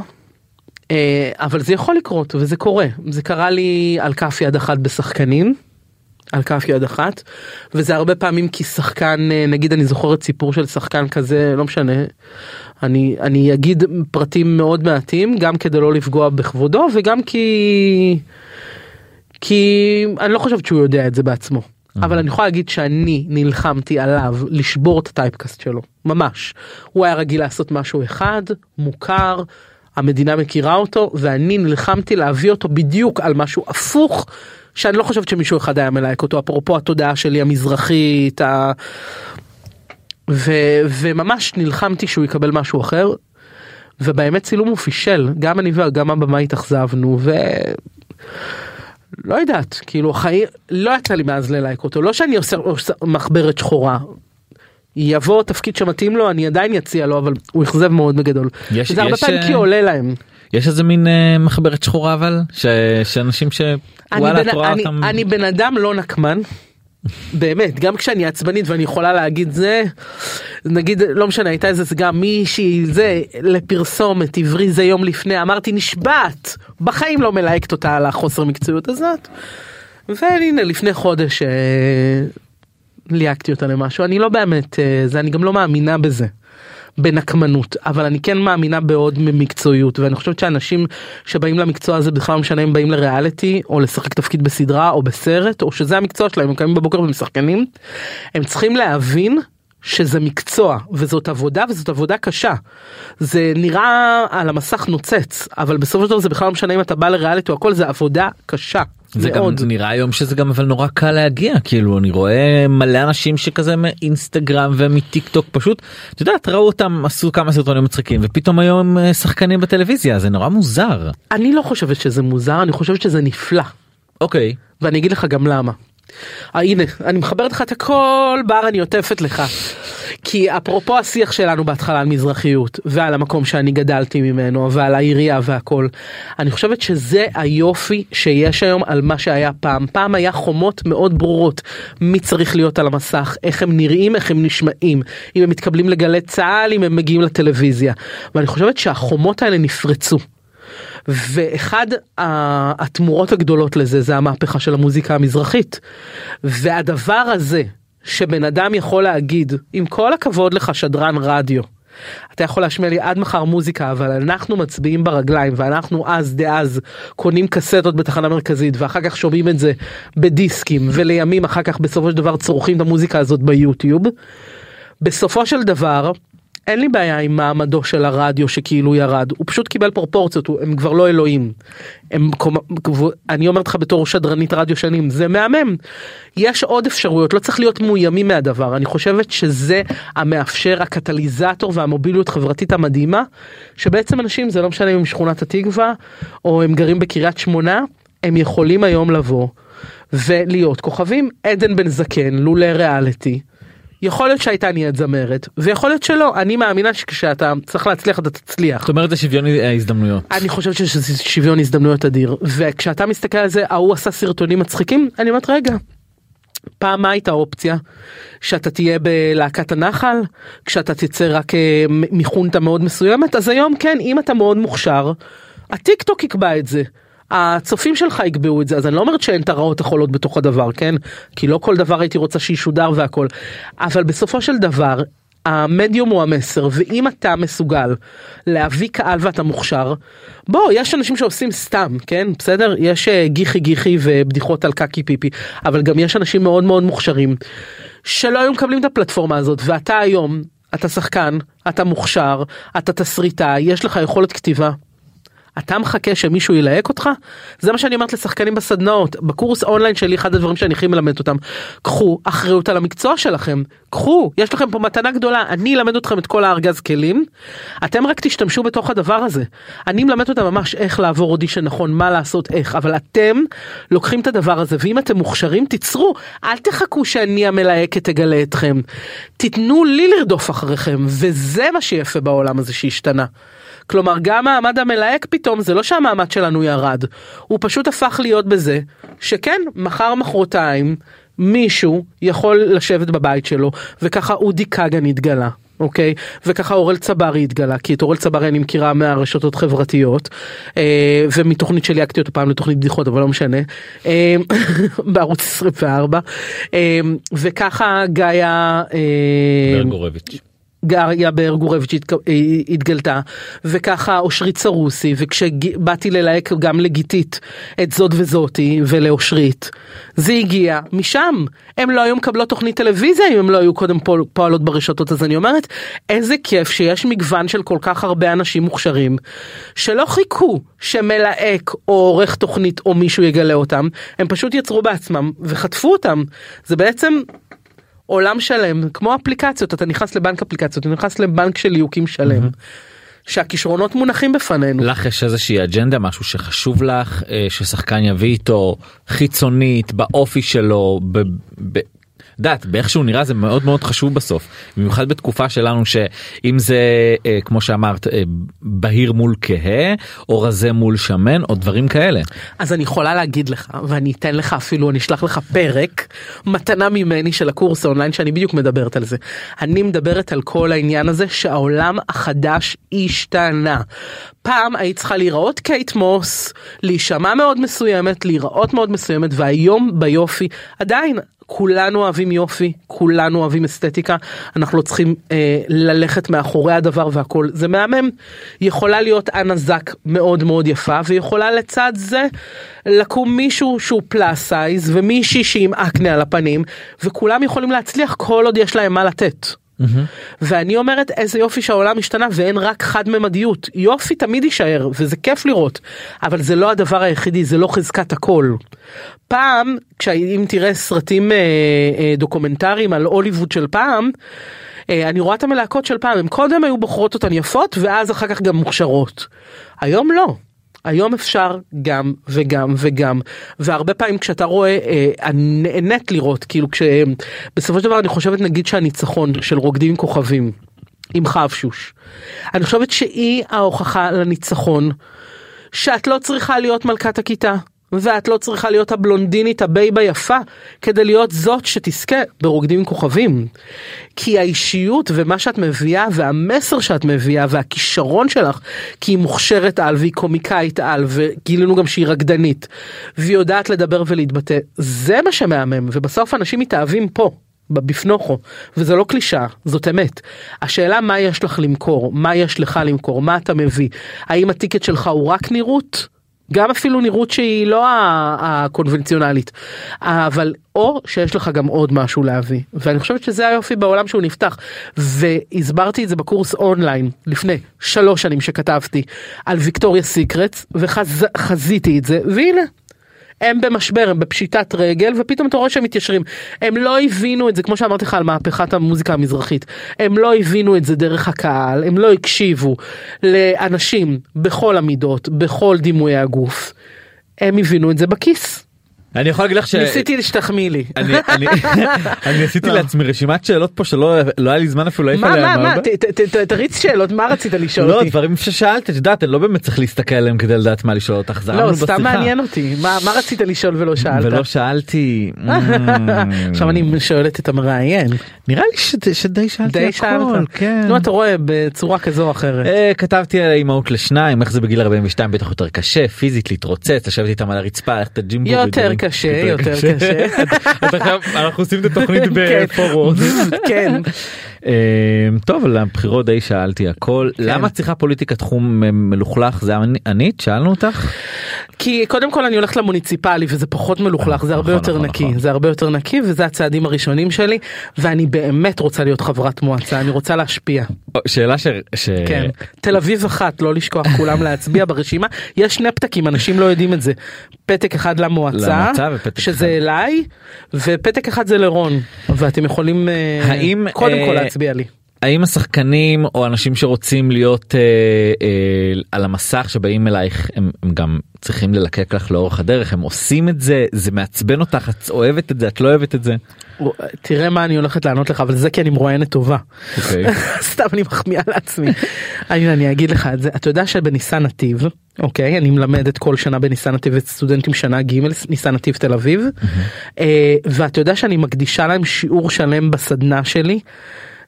C: אה, אבל זה יכול לקרות וזה קורה זה קרה לי על כף יד אחת בשחקנים. על כף יד אחת וזה הרבה פעמים כי שחקן אה, נגיד אני זוכרת סיפור של שחקן כזה לא משנה אני אני אגיד פרטים מאוד מעטים גם כדי לא לפגוע בכבודו וגם כי כי אני לא חושבת שהוא יודע את זה בעצמו. אבל אני יכולה להגיד שאני נלחמתי עליו לשבור את הטייפקאסט שלו ממש הוא היה רגיל לעשות משהו אחד מוכר המדינה מכירה אותו ואני נלחמתי להביא אותו בדיוק על משהו הפוך שאני לא חושבת שמישהו אחד היה מלהק אותו אפרופו התודעה שלי המזרחית ה... ו... וממש נלחמתי שהוא יקבל משהו אחר. ובאמת צילום הוא פישל גם אני וגם הבמה התאכזבנו ו... לא יודעת כאילו החיים לא יצא לי מאז ללייק אותו לא שאני עושה, עושה מחברת שחורה יבוא תפקיד שמתאים לו אני עדיין אציע לו אבל הוא אכזב מאוד בגדול. יש, זה הרבה פעמים כי אה, עולה להם.
B: יש איזה מין uh, מחברת שחורה אבל ש, שאנשים שוואלה
C: את רואה אותם. אני בן אדם לא נקמן. באמת גם כשאני עצבנית ואני יכולה להגיד זה נגיד לא משנה הייתה איזה גם מישהי זה לפרסומת עברי זה יום לפני אמרתי נשבעת בחיים לא מלהקת אותה על החוסר מקצועיות הזאת. והנה לפני חודש אה, ליהקתי אותה למשהו אני לא באמת אה, זה אני גם לא מאמינה בזה. בנקמנות אבל אני כן מאמינה בעוד ממקצועיות ואני חושבת שאנשים שבאים למקצוע הזה בכלל לא משנה אם באים לריאליטי או לשחק תפקיד בסדרה או בסרט או שזה המקצוע שלהם הם קמים בבוקר ומשחקנים הם צריכים להבין שזה מקצוע וזאת עבודה וזאת עבודה קשה. זה נראה על המסך נוצץ אבל בסופו של דבר זה בכלל לא משנה אם אתה בא לריאליטי או הכל זה עבודה קשה.
B: זה גם
C: מאוד.
B: נראה היום שזה גם אבל נורא קל להגיע כאילו אני רואה מלא אנשים שכזה מאינסטגרם ומטיק טוק פשוט את יודעת ראו אותם עשו כמה סרטונים מצחיקים ופתאום היום הם שחקנים בטלוויזיה זה נורא מוזר
C: אני לא חושבת שזה מוזר אני חושבת שזה נפלא
B: אוקיי
C: ואני אגיד לך גם למה. אה, הנה אני מחברת לך את הכל בר אני עוטפת לך. כי אפרופו השיח שלנו בהתחלה על מזרחיות ועל המקום שאני גדלתי ממנו ועל העירייה והכל אני חושבת שזה היופי שיש היום על מה שהיה פעם. פעם היה חומות מאוד ברורות. מי צריך להיות על המסך? איך הם נראים? איך הם נשמעים? אם הם מתקבלים לגלי צה"ל אם הם מגיעים לטלוויזיה. ואני חושבת שהחומות האלה נפרצו. ואחד התמורות הגדולות לזה זה המהפכה של המוזיקה המזרחית. והדבר הזה שבן אדם יכול להגיד עם כל הכבוד לך שדרן רדיו. אתה יכול להשמיע לי עד מחר מוזיקה אבל אנחנו מצביעים ברגליים ואנחנו אז דאז קונים קסטות בתחנה מרכזית ואחר כך שומעים את זה בדיסקים ולימים אחר כך בסופו של דבר צורכים את המוזיקה הזאת ביוטיוב. בסופו של דבר אין לי בעיה עם מעמדו של הרדיו שכאילו ירד הוא פשוט קיבל פרופורציות הם כבר לא אלוהים. הם אני אומרת לך בתור שדרנית רדיו שנים זה מהמם. יש עוד אפשרויות לא צריך להיות מאוימים מהדבר אני חושבת שזה המאפשר הקטליזטור והמוביליות חברתית המדהימה שבעצם אנשים זה לא משנה אם הם משכונת התקווה או הם גרים בקריית שמונה הם יכולים היום לבוא ולהיות כוכבים עדן בן זקן לולא ריאליטי. יכול להיות שהייתה נהיית זמרת ויכול להיות שלא אני מאמינה שכשאתה צריך להצליח אתה תצליח.
B: זאת אומרת זה שוויון אה, הזדמנויות
C: אני חושב שזה שוויון הזדמנויות אדיר וכשאתה מסתכל על זה ההוא עשה סרטונים מצחיקים אני אומרת רגע. פעם מה הייתה אופציה שאתה תהיה בלהקת הנחל כשאתה תצא רק אה, מחונטה מאוד מסוימת אז היום כן אם אתה מאוד מוכשר הטיק טוק יקבע את זה. הצופים שלך יקבעו את זה אז אני לא אומרת שאין את הרעות החולות בתוך הדבר כן? כי לא כל דבר הייתי רוצה שישודר והכל. אבל בסופו של דבר המדיום הוא המסר ואם אתה מסוגל להביא קהל ואתה מוכשר בוא יש אנשים שעושים סתם כן? בסדר? יש אה, גיחי גיחי ובדיחות על קקי פיפי אבל גם יש אנשים מאוד מאוד מוכשרים שלא היו מקבלים את הפלטפורמה הזאת ואתה היום אתה שחקן אתה מוכשר אתה תסריטאי יש לך יכולת כתיבה אתה מחכה שמישהו ילהק אותך? זה מה שאני אומרת לשחקנים בסדנאות. בקורס אונליין שלי אחד הדברים שאני הכי מלמד אותם קחו אחריות על המקצוע שלכם. קחו יש לכם פה מתנה גדולה. אני אלמד אתכם את כל הארגז כלים. אתם רק תשתמשו בתוך הדבר הזה. אני מלמד אותם ממש איך לעבור אודישן נכון מה לעשות איך אבל אתם לוקחים את הדבר הזה ואם אתם מוכשרים תיצרו אל תחכו שאני המלהקת תגלה אתכם. תיתנו לי לרדוף אחריכם וזה מה שיפה בעולם הזה שהשתנה. כלומר גם מעמד המלהק פתאום זה לא שהמעמד שלנו ירד הוא פשוט הפך להיות בזה שכן מחר מחרתיים מישהו יכול לשבת בבית שלו וככה אודי כגן התגלה. אוקיי וככה אורל צברי התגלה כי את אורל צברי אני מכירה מהרשתות חברתיות אה, ומתוכנית שליהקתי אותו פעם לתוכנית בדיחות אבל לא משנה אה, *laughs* בערוץ 24 אה, וככה
B: ברגורביץ'.
C: גריה בארגורביץ' התק- התגלתה וככה אושרית סרוסי וכשבאתי ללהק גם לגיתית את זאת וזאתי ולאושרית זה הגיע משם. הם לא היו מקבלות תוכנית טלוויזיה אם הם לא היו קודם פועל, פועלות ברשתות אז אני אומרת איזה כיף שיש מגוון של כל כך הרבה אנשים מוכשרים שלא חיכו שמלהק או עורך תוכנית או מישהו יגלה אותם הם פשוט יצרו בעצמם וחטפו אותם. זה בעצם עולם שלם כמו אפליקציות אתה נכנס לבנק אפליקציות אתה נכנס לבנק של ליהוקים שלם שהכישרונות מונחים בפנינו.
B: לך יש איזושהי אג'נדה משהו שחשוב לך אה, ששחקן יביא איתו חיצונית באופי שלו ב, ב, דעת באיך שהוא נראה זה מאוד מאוד חשוב בסוף במיוחד בתקופה שלנו שאם זה אה, כמו שאמרת אה, בהיר מול כהה או רזה מול שמן או דברים כאלה.
C: אז אני יכולה להגיד לך ואני אתן לך אפילו אני אשלח לך פרק מתנה ממני של הקורס האונליין שאני בדיוק מדברת על זה. אני מדברת על כל העניין הזה שהעולם החדש השתנה. פעם היית צריכה להיראות קייט מוס, להישמע מאוד מסוימת, להיראות מאוד מסוימת והיום ביופי עדיין כולנו אוהבים יופי, כולנו אוהבים אסתטיקה, אנחנו לא צריכים אה, ללכת מאחורי הדבר והכל, זה מהמם. יכולה להיות אנה זק מאוד מאוד יפה, ויכולה לצד זה לקום מישהו שהוא plus size, ומישהי שעם אקנה על הפנים, וכולם יכולים להצליח כל עוד יש להם מה לתת. ואני אומרת איזה יופי שהעולם השתנה ואין רק חד ממדיות יופי תמיד יישאר וזה כיף לראות אבל זה לא הדבר היחידי זה לא חזקת הכל. פעם כשאם תראה סרטים אה, אה, דוקומנטריים על הוליווד של פעם. אה, אני רואה את המלהקות של פעם הם קודם היו בוחרות אותן יפות ואז אחר כך גם מוכשרות. היום לא. היום אפשר גם וגם וגם. והרבה פעמים כשאתה רואה אה, נהנית לראות כאילו כשבסופו של דבר אני חושבת נגיד שהניצחון של רוקדים עם כוכבים עם חבשוש אני חושבת שהיא ההוכחה לניצחון שאת לא צריכה להיות מלכת הכיתה ואת לא צריכה להיות הבלונדינית הבייבה יפה כדי להיות זאת שתזכה ברוקדים עם כוכבים. כי האישיות ומה שאת מביאה והמסר שאת מביאה והכישרון שלך כי היא מוכשרת על והיא קומיקאית על וגילינו גם שהיא רקדנית והיא יודעת לדבר ולהתבטא זה מה שמהמם ובסוף אנשים מתאהבים פה. בפנוכו וזה לא קלישאה זאת אמת השאלה מה יש לך למכור מה יש לך למכור מה אתה מביא האם הטיקט שלך הוא רק נראות גם אפילו נראות שהיא לא הקונבנציונלית. אבל או שיש לך גם עוד משהו להביא ואני חושבת שזה היופי בעולם שהוא נפתח. והסברתי את זה בקורס אונליין לפני שלוש שנים שכתבתי על ויקטוריה סיקרטס וחזיתי את זה והנה הם במשבר הם בפשיטת רגל ופתאום אתה רואה שהם מתיישרים. הם לא הבינו את זה כמו שאמרתי לך על מהפכת המוזיקה המזרחית. הם לא הבינו את זה דרך הקהל הם לא הקשיבו לאנשים בכל המידות בכל דימויי הגוף. הם הבינו את זה בכיס.
B: אני יכול להגיד לך ש...
C: ניסיתי שתחמיא לי.
B: אני, אני, *laughs* אני עשיתי לעצמי רשימת שאלות פה שלא לא היה לי זמן אפילו להעיף עליהם.
C: מה, מה, מה, תריץ שאלות, מה רצית לשאול אותי?
B: לא, דברים ששאלת, את יודעת, אני לא באמת צריך להסתכל עליהם כדי לדעת מה לשאול אותך, זה
C: לא, סתם מעניין אותי, מה, מה רצית לשאול ולא שאלת?
B: ולא שאלתי. *laughs*
C: עכשיו אני שואלת את המראיין.
B: נראה לי שדי שאלתי הכל, כן.
C: נו, אתה רואה, בצורה כזו או אחרת.
B: כתבתי על אימהות לשניים, איך זה בגיל 42 בטח יותר קשה, פיזית להתרוצץ, לשבת איתם על הרצפה, ללכת לג'ימבו.
C: יותר קשה, יותר קשה. *laughs*
B: אנחנו עושים את התוכנית בפורום. *laughs*
C: כן. *laughs*
B: טוב על הבחירות די שאלתי הכל למה צריכה פוליטיקה תחום מלוכלך זה ענית שאלנו אותך.
C: כי קודם כל אני הולכת למוניציפלי וזה פחות מלוכלך זה הרבה יותר נקי זה הרבה יותר נקי וזה הצעדים הראשונים שלי ואני באמת רוצה להיות חברת מועצה אני רוצה להשפיע.
B: שאלה ש...
C: כן. תל אביב אחת לא לשכוח כולם להצביע ברשימה יש שני פתקים אנשים לא יודעים את זה פתק אחד למועצה שזה אליי ופתק אחד זה לרון ואתם יכולים
B: האם
C: קודם כל להצביע לי.
B: האם השחקנים או אנשים שרוצים להיות אה, אה, על המסך שבאים אלייך הם, הם גם צריכים ללקק לך לאורך הדרך הם עושים את זה זה מעצבן אותך את אוהבת את זה את לא אוהבת את זה.
C: תראה מה אני הולכת לענות לך אבל זה כי אני מרואיינת טובה.
B: אוקיי. *laughs*
C: סתם אני מחמיאה לעצמי. אני, אני אגיד לך את זה אתה יודע שבניסן נתיב אוקיי אני מלמדת כל שנה בניסן נתיב את סטודנטים שנה ג' ניסן נתיב תל אביב אה, ואתה יודע שאני מקדישה להם שיעור שלם בסדנה שלי.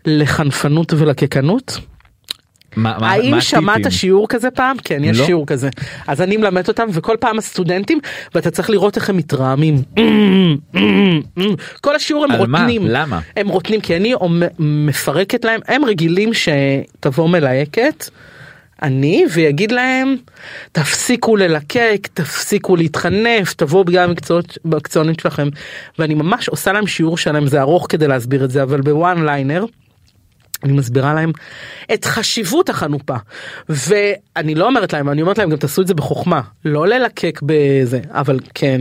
C: לחנפנות ולקקנות?
B: מה, מה,
C: האם
B: מה
C: שמעת? שיעור כזה פעם? כן, יש
B: לא.
C: שיעור כזה. אז אני מלמד אותם וכל פעם הסטודנטים ואתה צריך לראות איך הם מתרעמים. כל השיעור הם
B: על מה? למה?
C: הם רוטנים כי אני מפרקת להם, הם רגילים שתבוא מלהקת. אני ויגיד להם תפסיקו ללקק תפסיקו להתחנף תבואו בגלל המקצועות המקצוענים שלכם ואני ממש עושה להם שיעור שלם זה ארוך כדי להסביר את זה אבל בוואן ליינר. אני מסבירה להם את חשיבות החנופה ואני לא אומרת להם אני אומרת להם גם תעשו את זה בחוכמה לא ללקק בזה אבל כן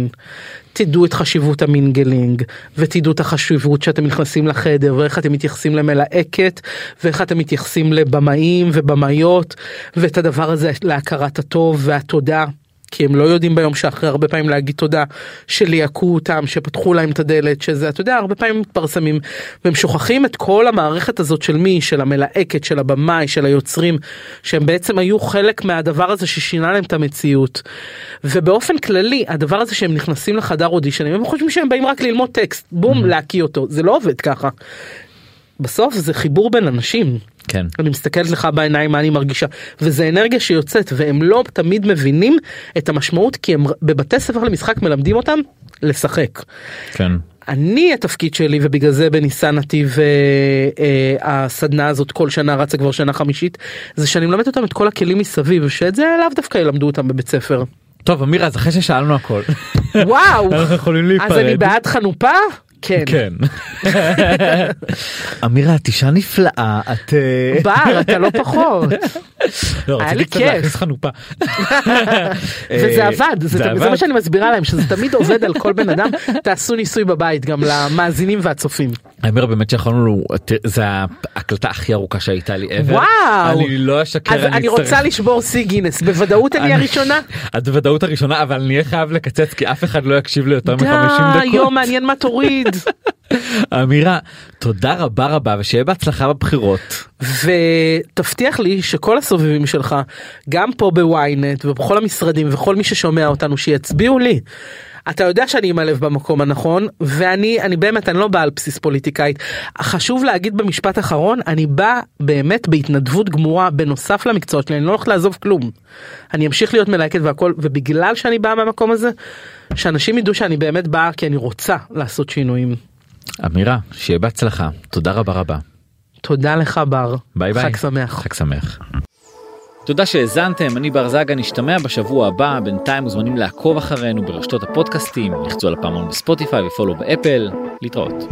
C: תדעו את חשיבות המינגלינג ותדעו את החשיבות שאתם נכנסים לחדר ואיך אתם מתייחסים למלהקת ואיך אתם מתייחסים לבמאים ובמאיות ואת הדבר הזה להכרת הטוב והתודה. כי הם לא יודעים ביום שאחרי הרבה פעמים להגיד תודה שליהקו אותם שפתחו להם את הדלת שזה אתה יודע הרבה פעמים מתפרסמים והם שוכחים את כל המערכת הזאת של מי של המלהקת של הבמאי של היוצרים שהם בעצם היו חלק מהדבר הזה ששינה להם את המציאות. ובאופן כללי הדבר הזה שהם נכנסים לחדר אודישנים הם חושבים שהם באים רק ללמוד טקסט בום
B: Mm-hmm.
C: להקיא אותו זה לא עובד ככה. בסוף זה חיבור בין אנשים
B: כן.
C: אני מסתכלת לך בעיניים מה אני מרגישה וזה אנרגיה שיוצאת והם לא תמיד מבינים את המשמעות כי הם בבתי ספר למשחק מלמדים אותם לשחק.
B: כן.
C: אני התפקיד שלי ובגלל זה בניסן נתיב אה, אה, הסדנה הזאת כל שנה רצה כבר שנה חמישית זה שאני מלמד אותם את כל הכלים מסביב שאת זה לאו דווקא ילמדו אותם בבית ספר.
B: טוב אמירה אז אחרי ששאלנו הכל
C: וואו
B: אנחנו יכולים להיפרד.
C: אז אני בעד חנופה כן.
B: כן. *laughs* אמירה את אישה נפלאה את אה,
C: בר אתה לא *laughs* פחות
B: לא,
C: היה
B: רציתי
C: לי
B: קצת
C: כיף.
B: להכניס חנופה. *laughs*
C: וזה
B: אה,
C: עבד זה? מה שאני מסבירה להם שזה תמיד עובד על כל בן אדם תעשו ניסוי בבית גם למאזינים והצופים.
B: האמיר באמת שיכולנו תראה, זה ההקלטה הכי ארוכה שהייתה לי ever.
C: וואו.
B: אני לא אשקר
C: אני
B: אצטרך-
C: רוצה לשבור שיא גינס בוודאות אני
B: אני-
C: הראשונה.
B: את בוודאות הראשונה אבל אני אהיה חייב לקצץ כי אף אחד לא יקשיב לי יותר מ-50
C: די יום
B: דקות.
C: מעניין מה תוריד.
B: אמירה תודה רבה רבה ושיהיה בהצלחה בבחירות.
C: ותבטיח לי שכל הסובבים שלך גם פה בוויינט ובכל המשרדים וכל מי ששומע אותנו שיצביעו לי. אתה יודע שאני עם הלב במקום הנכון ואני אני באמת אני לא באה על בסיס פוליטיקאית חשוב להגיד במשפט אחרון אני בא באמת בהתנדבות גמורה בנוסף למקצוע שלי אני לא הולך לעזוב כלום. אני אמשיך להיות מלהקת והכל ובגלל שאני באה מהמקום הזה שאנשים ידעו שאני באמת באה כי אני רוצה לעשות שינויים.
B: אמירה שיהיה בהצלחה תודה רבה רבה.
C: תודה לך בר.
B: ביי ביי.
C: חג שמח.
B: חג שמח. תודה שהאזנתם, אני בר זגה, נשתמע בשבוע הבא, בינתיים מוזמנים לעקוב אחרינו ברשתות הפודקאסטים, לחצו על הפעמון בספוטיפיי ו follow באפל, להתראות.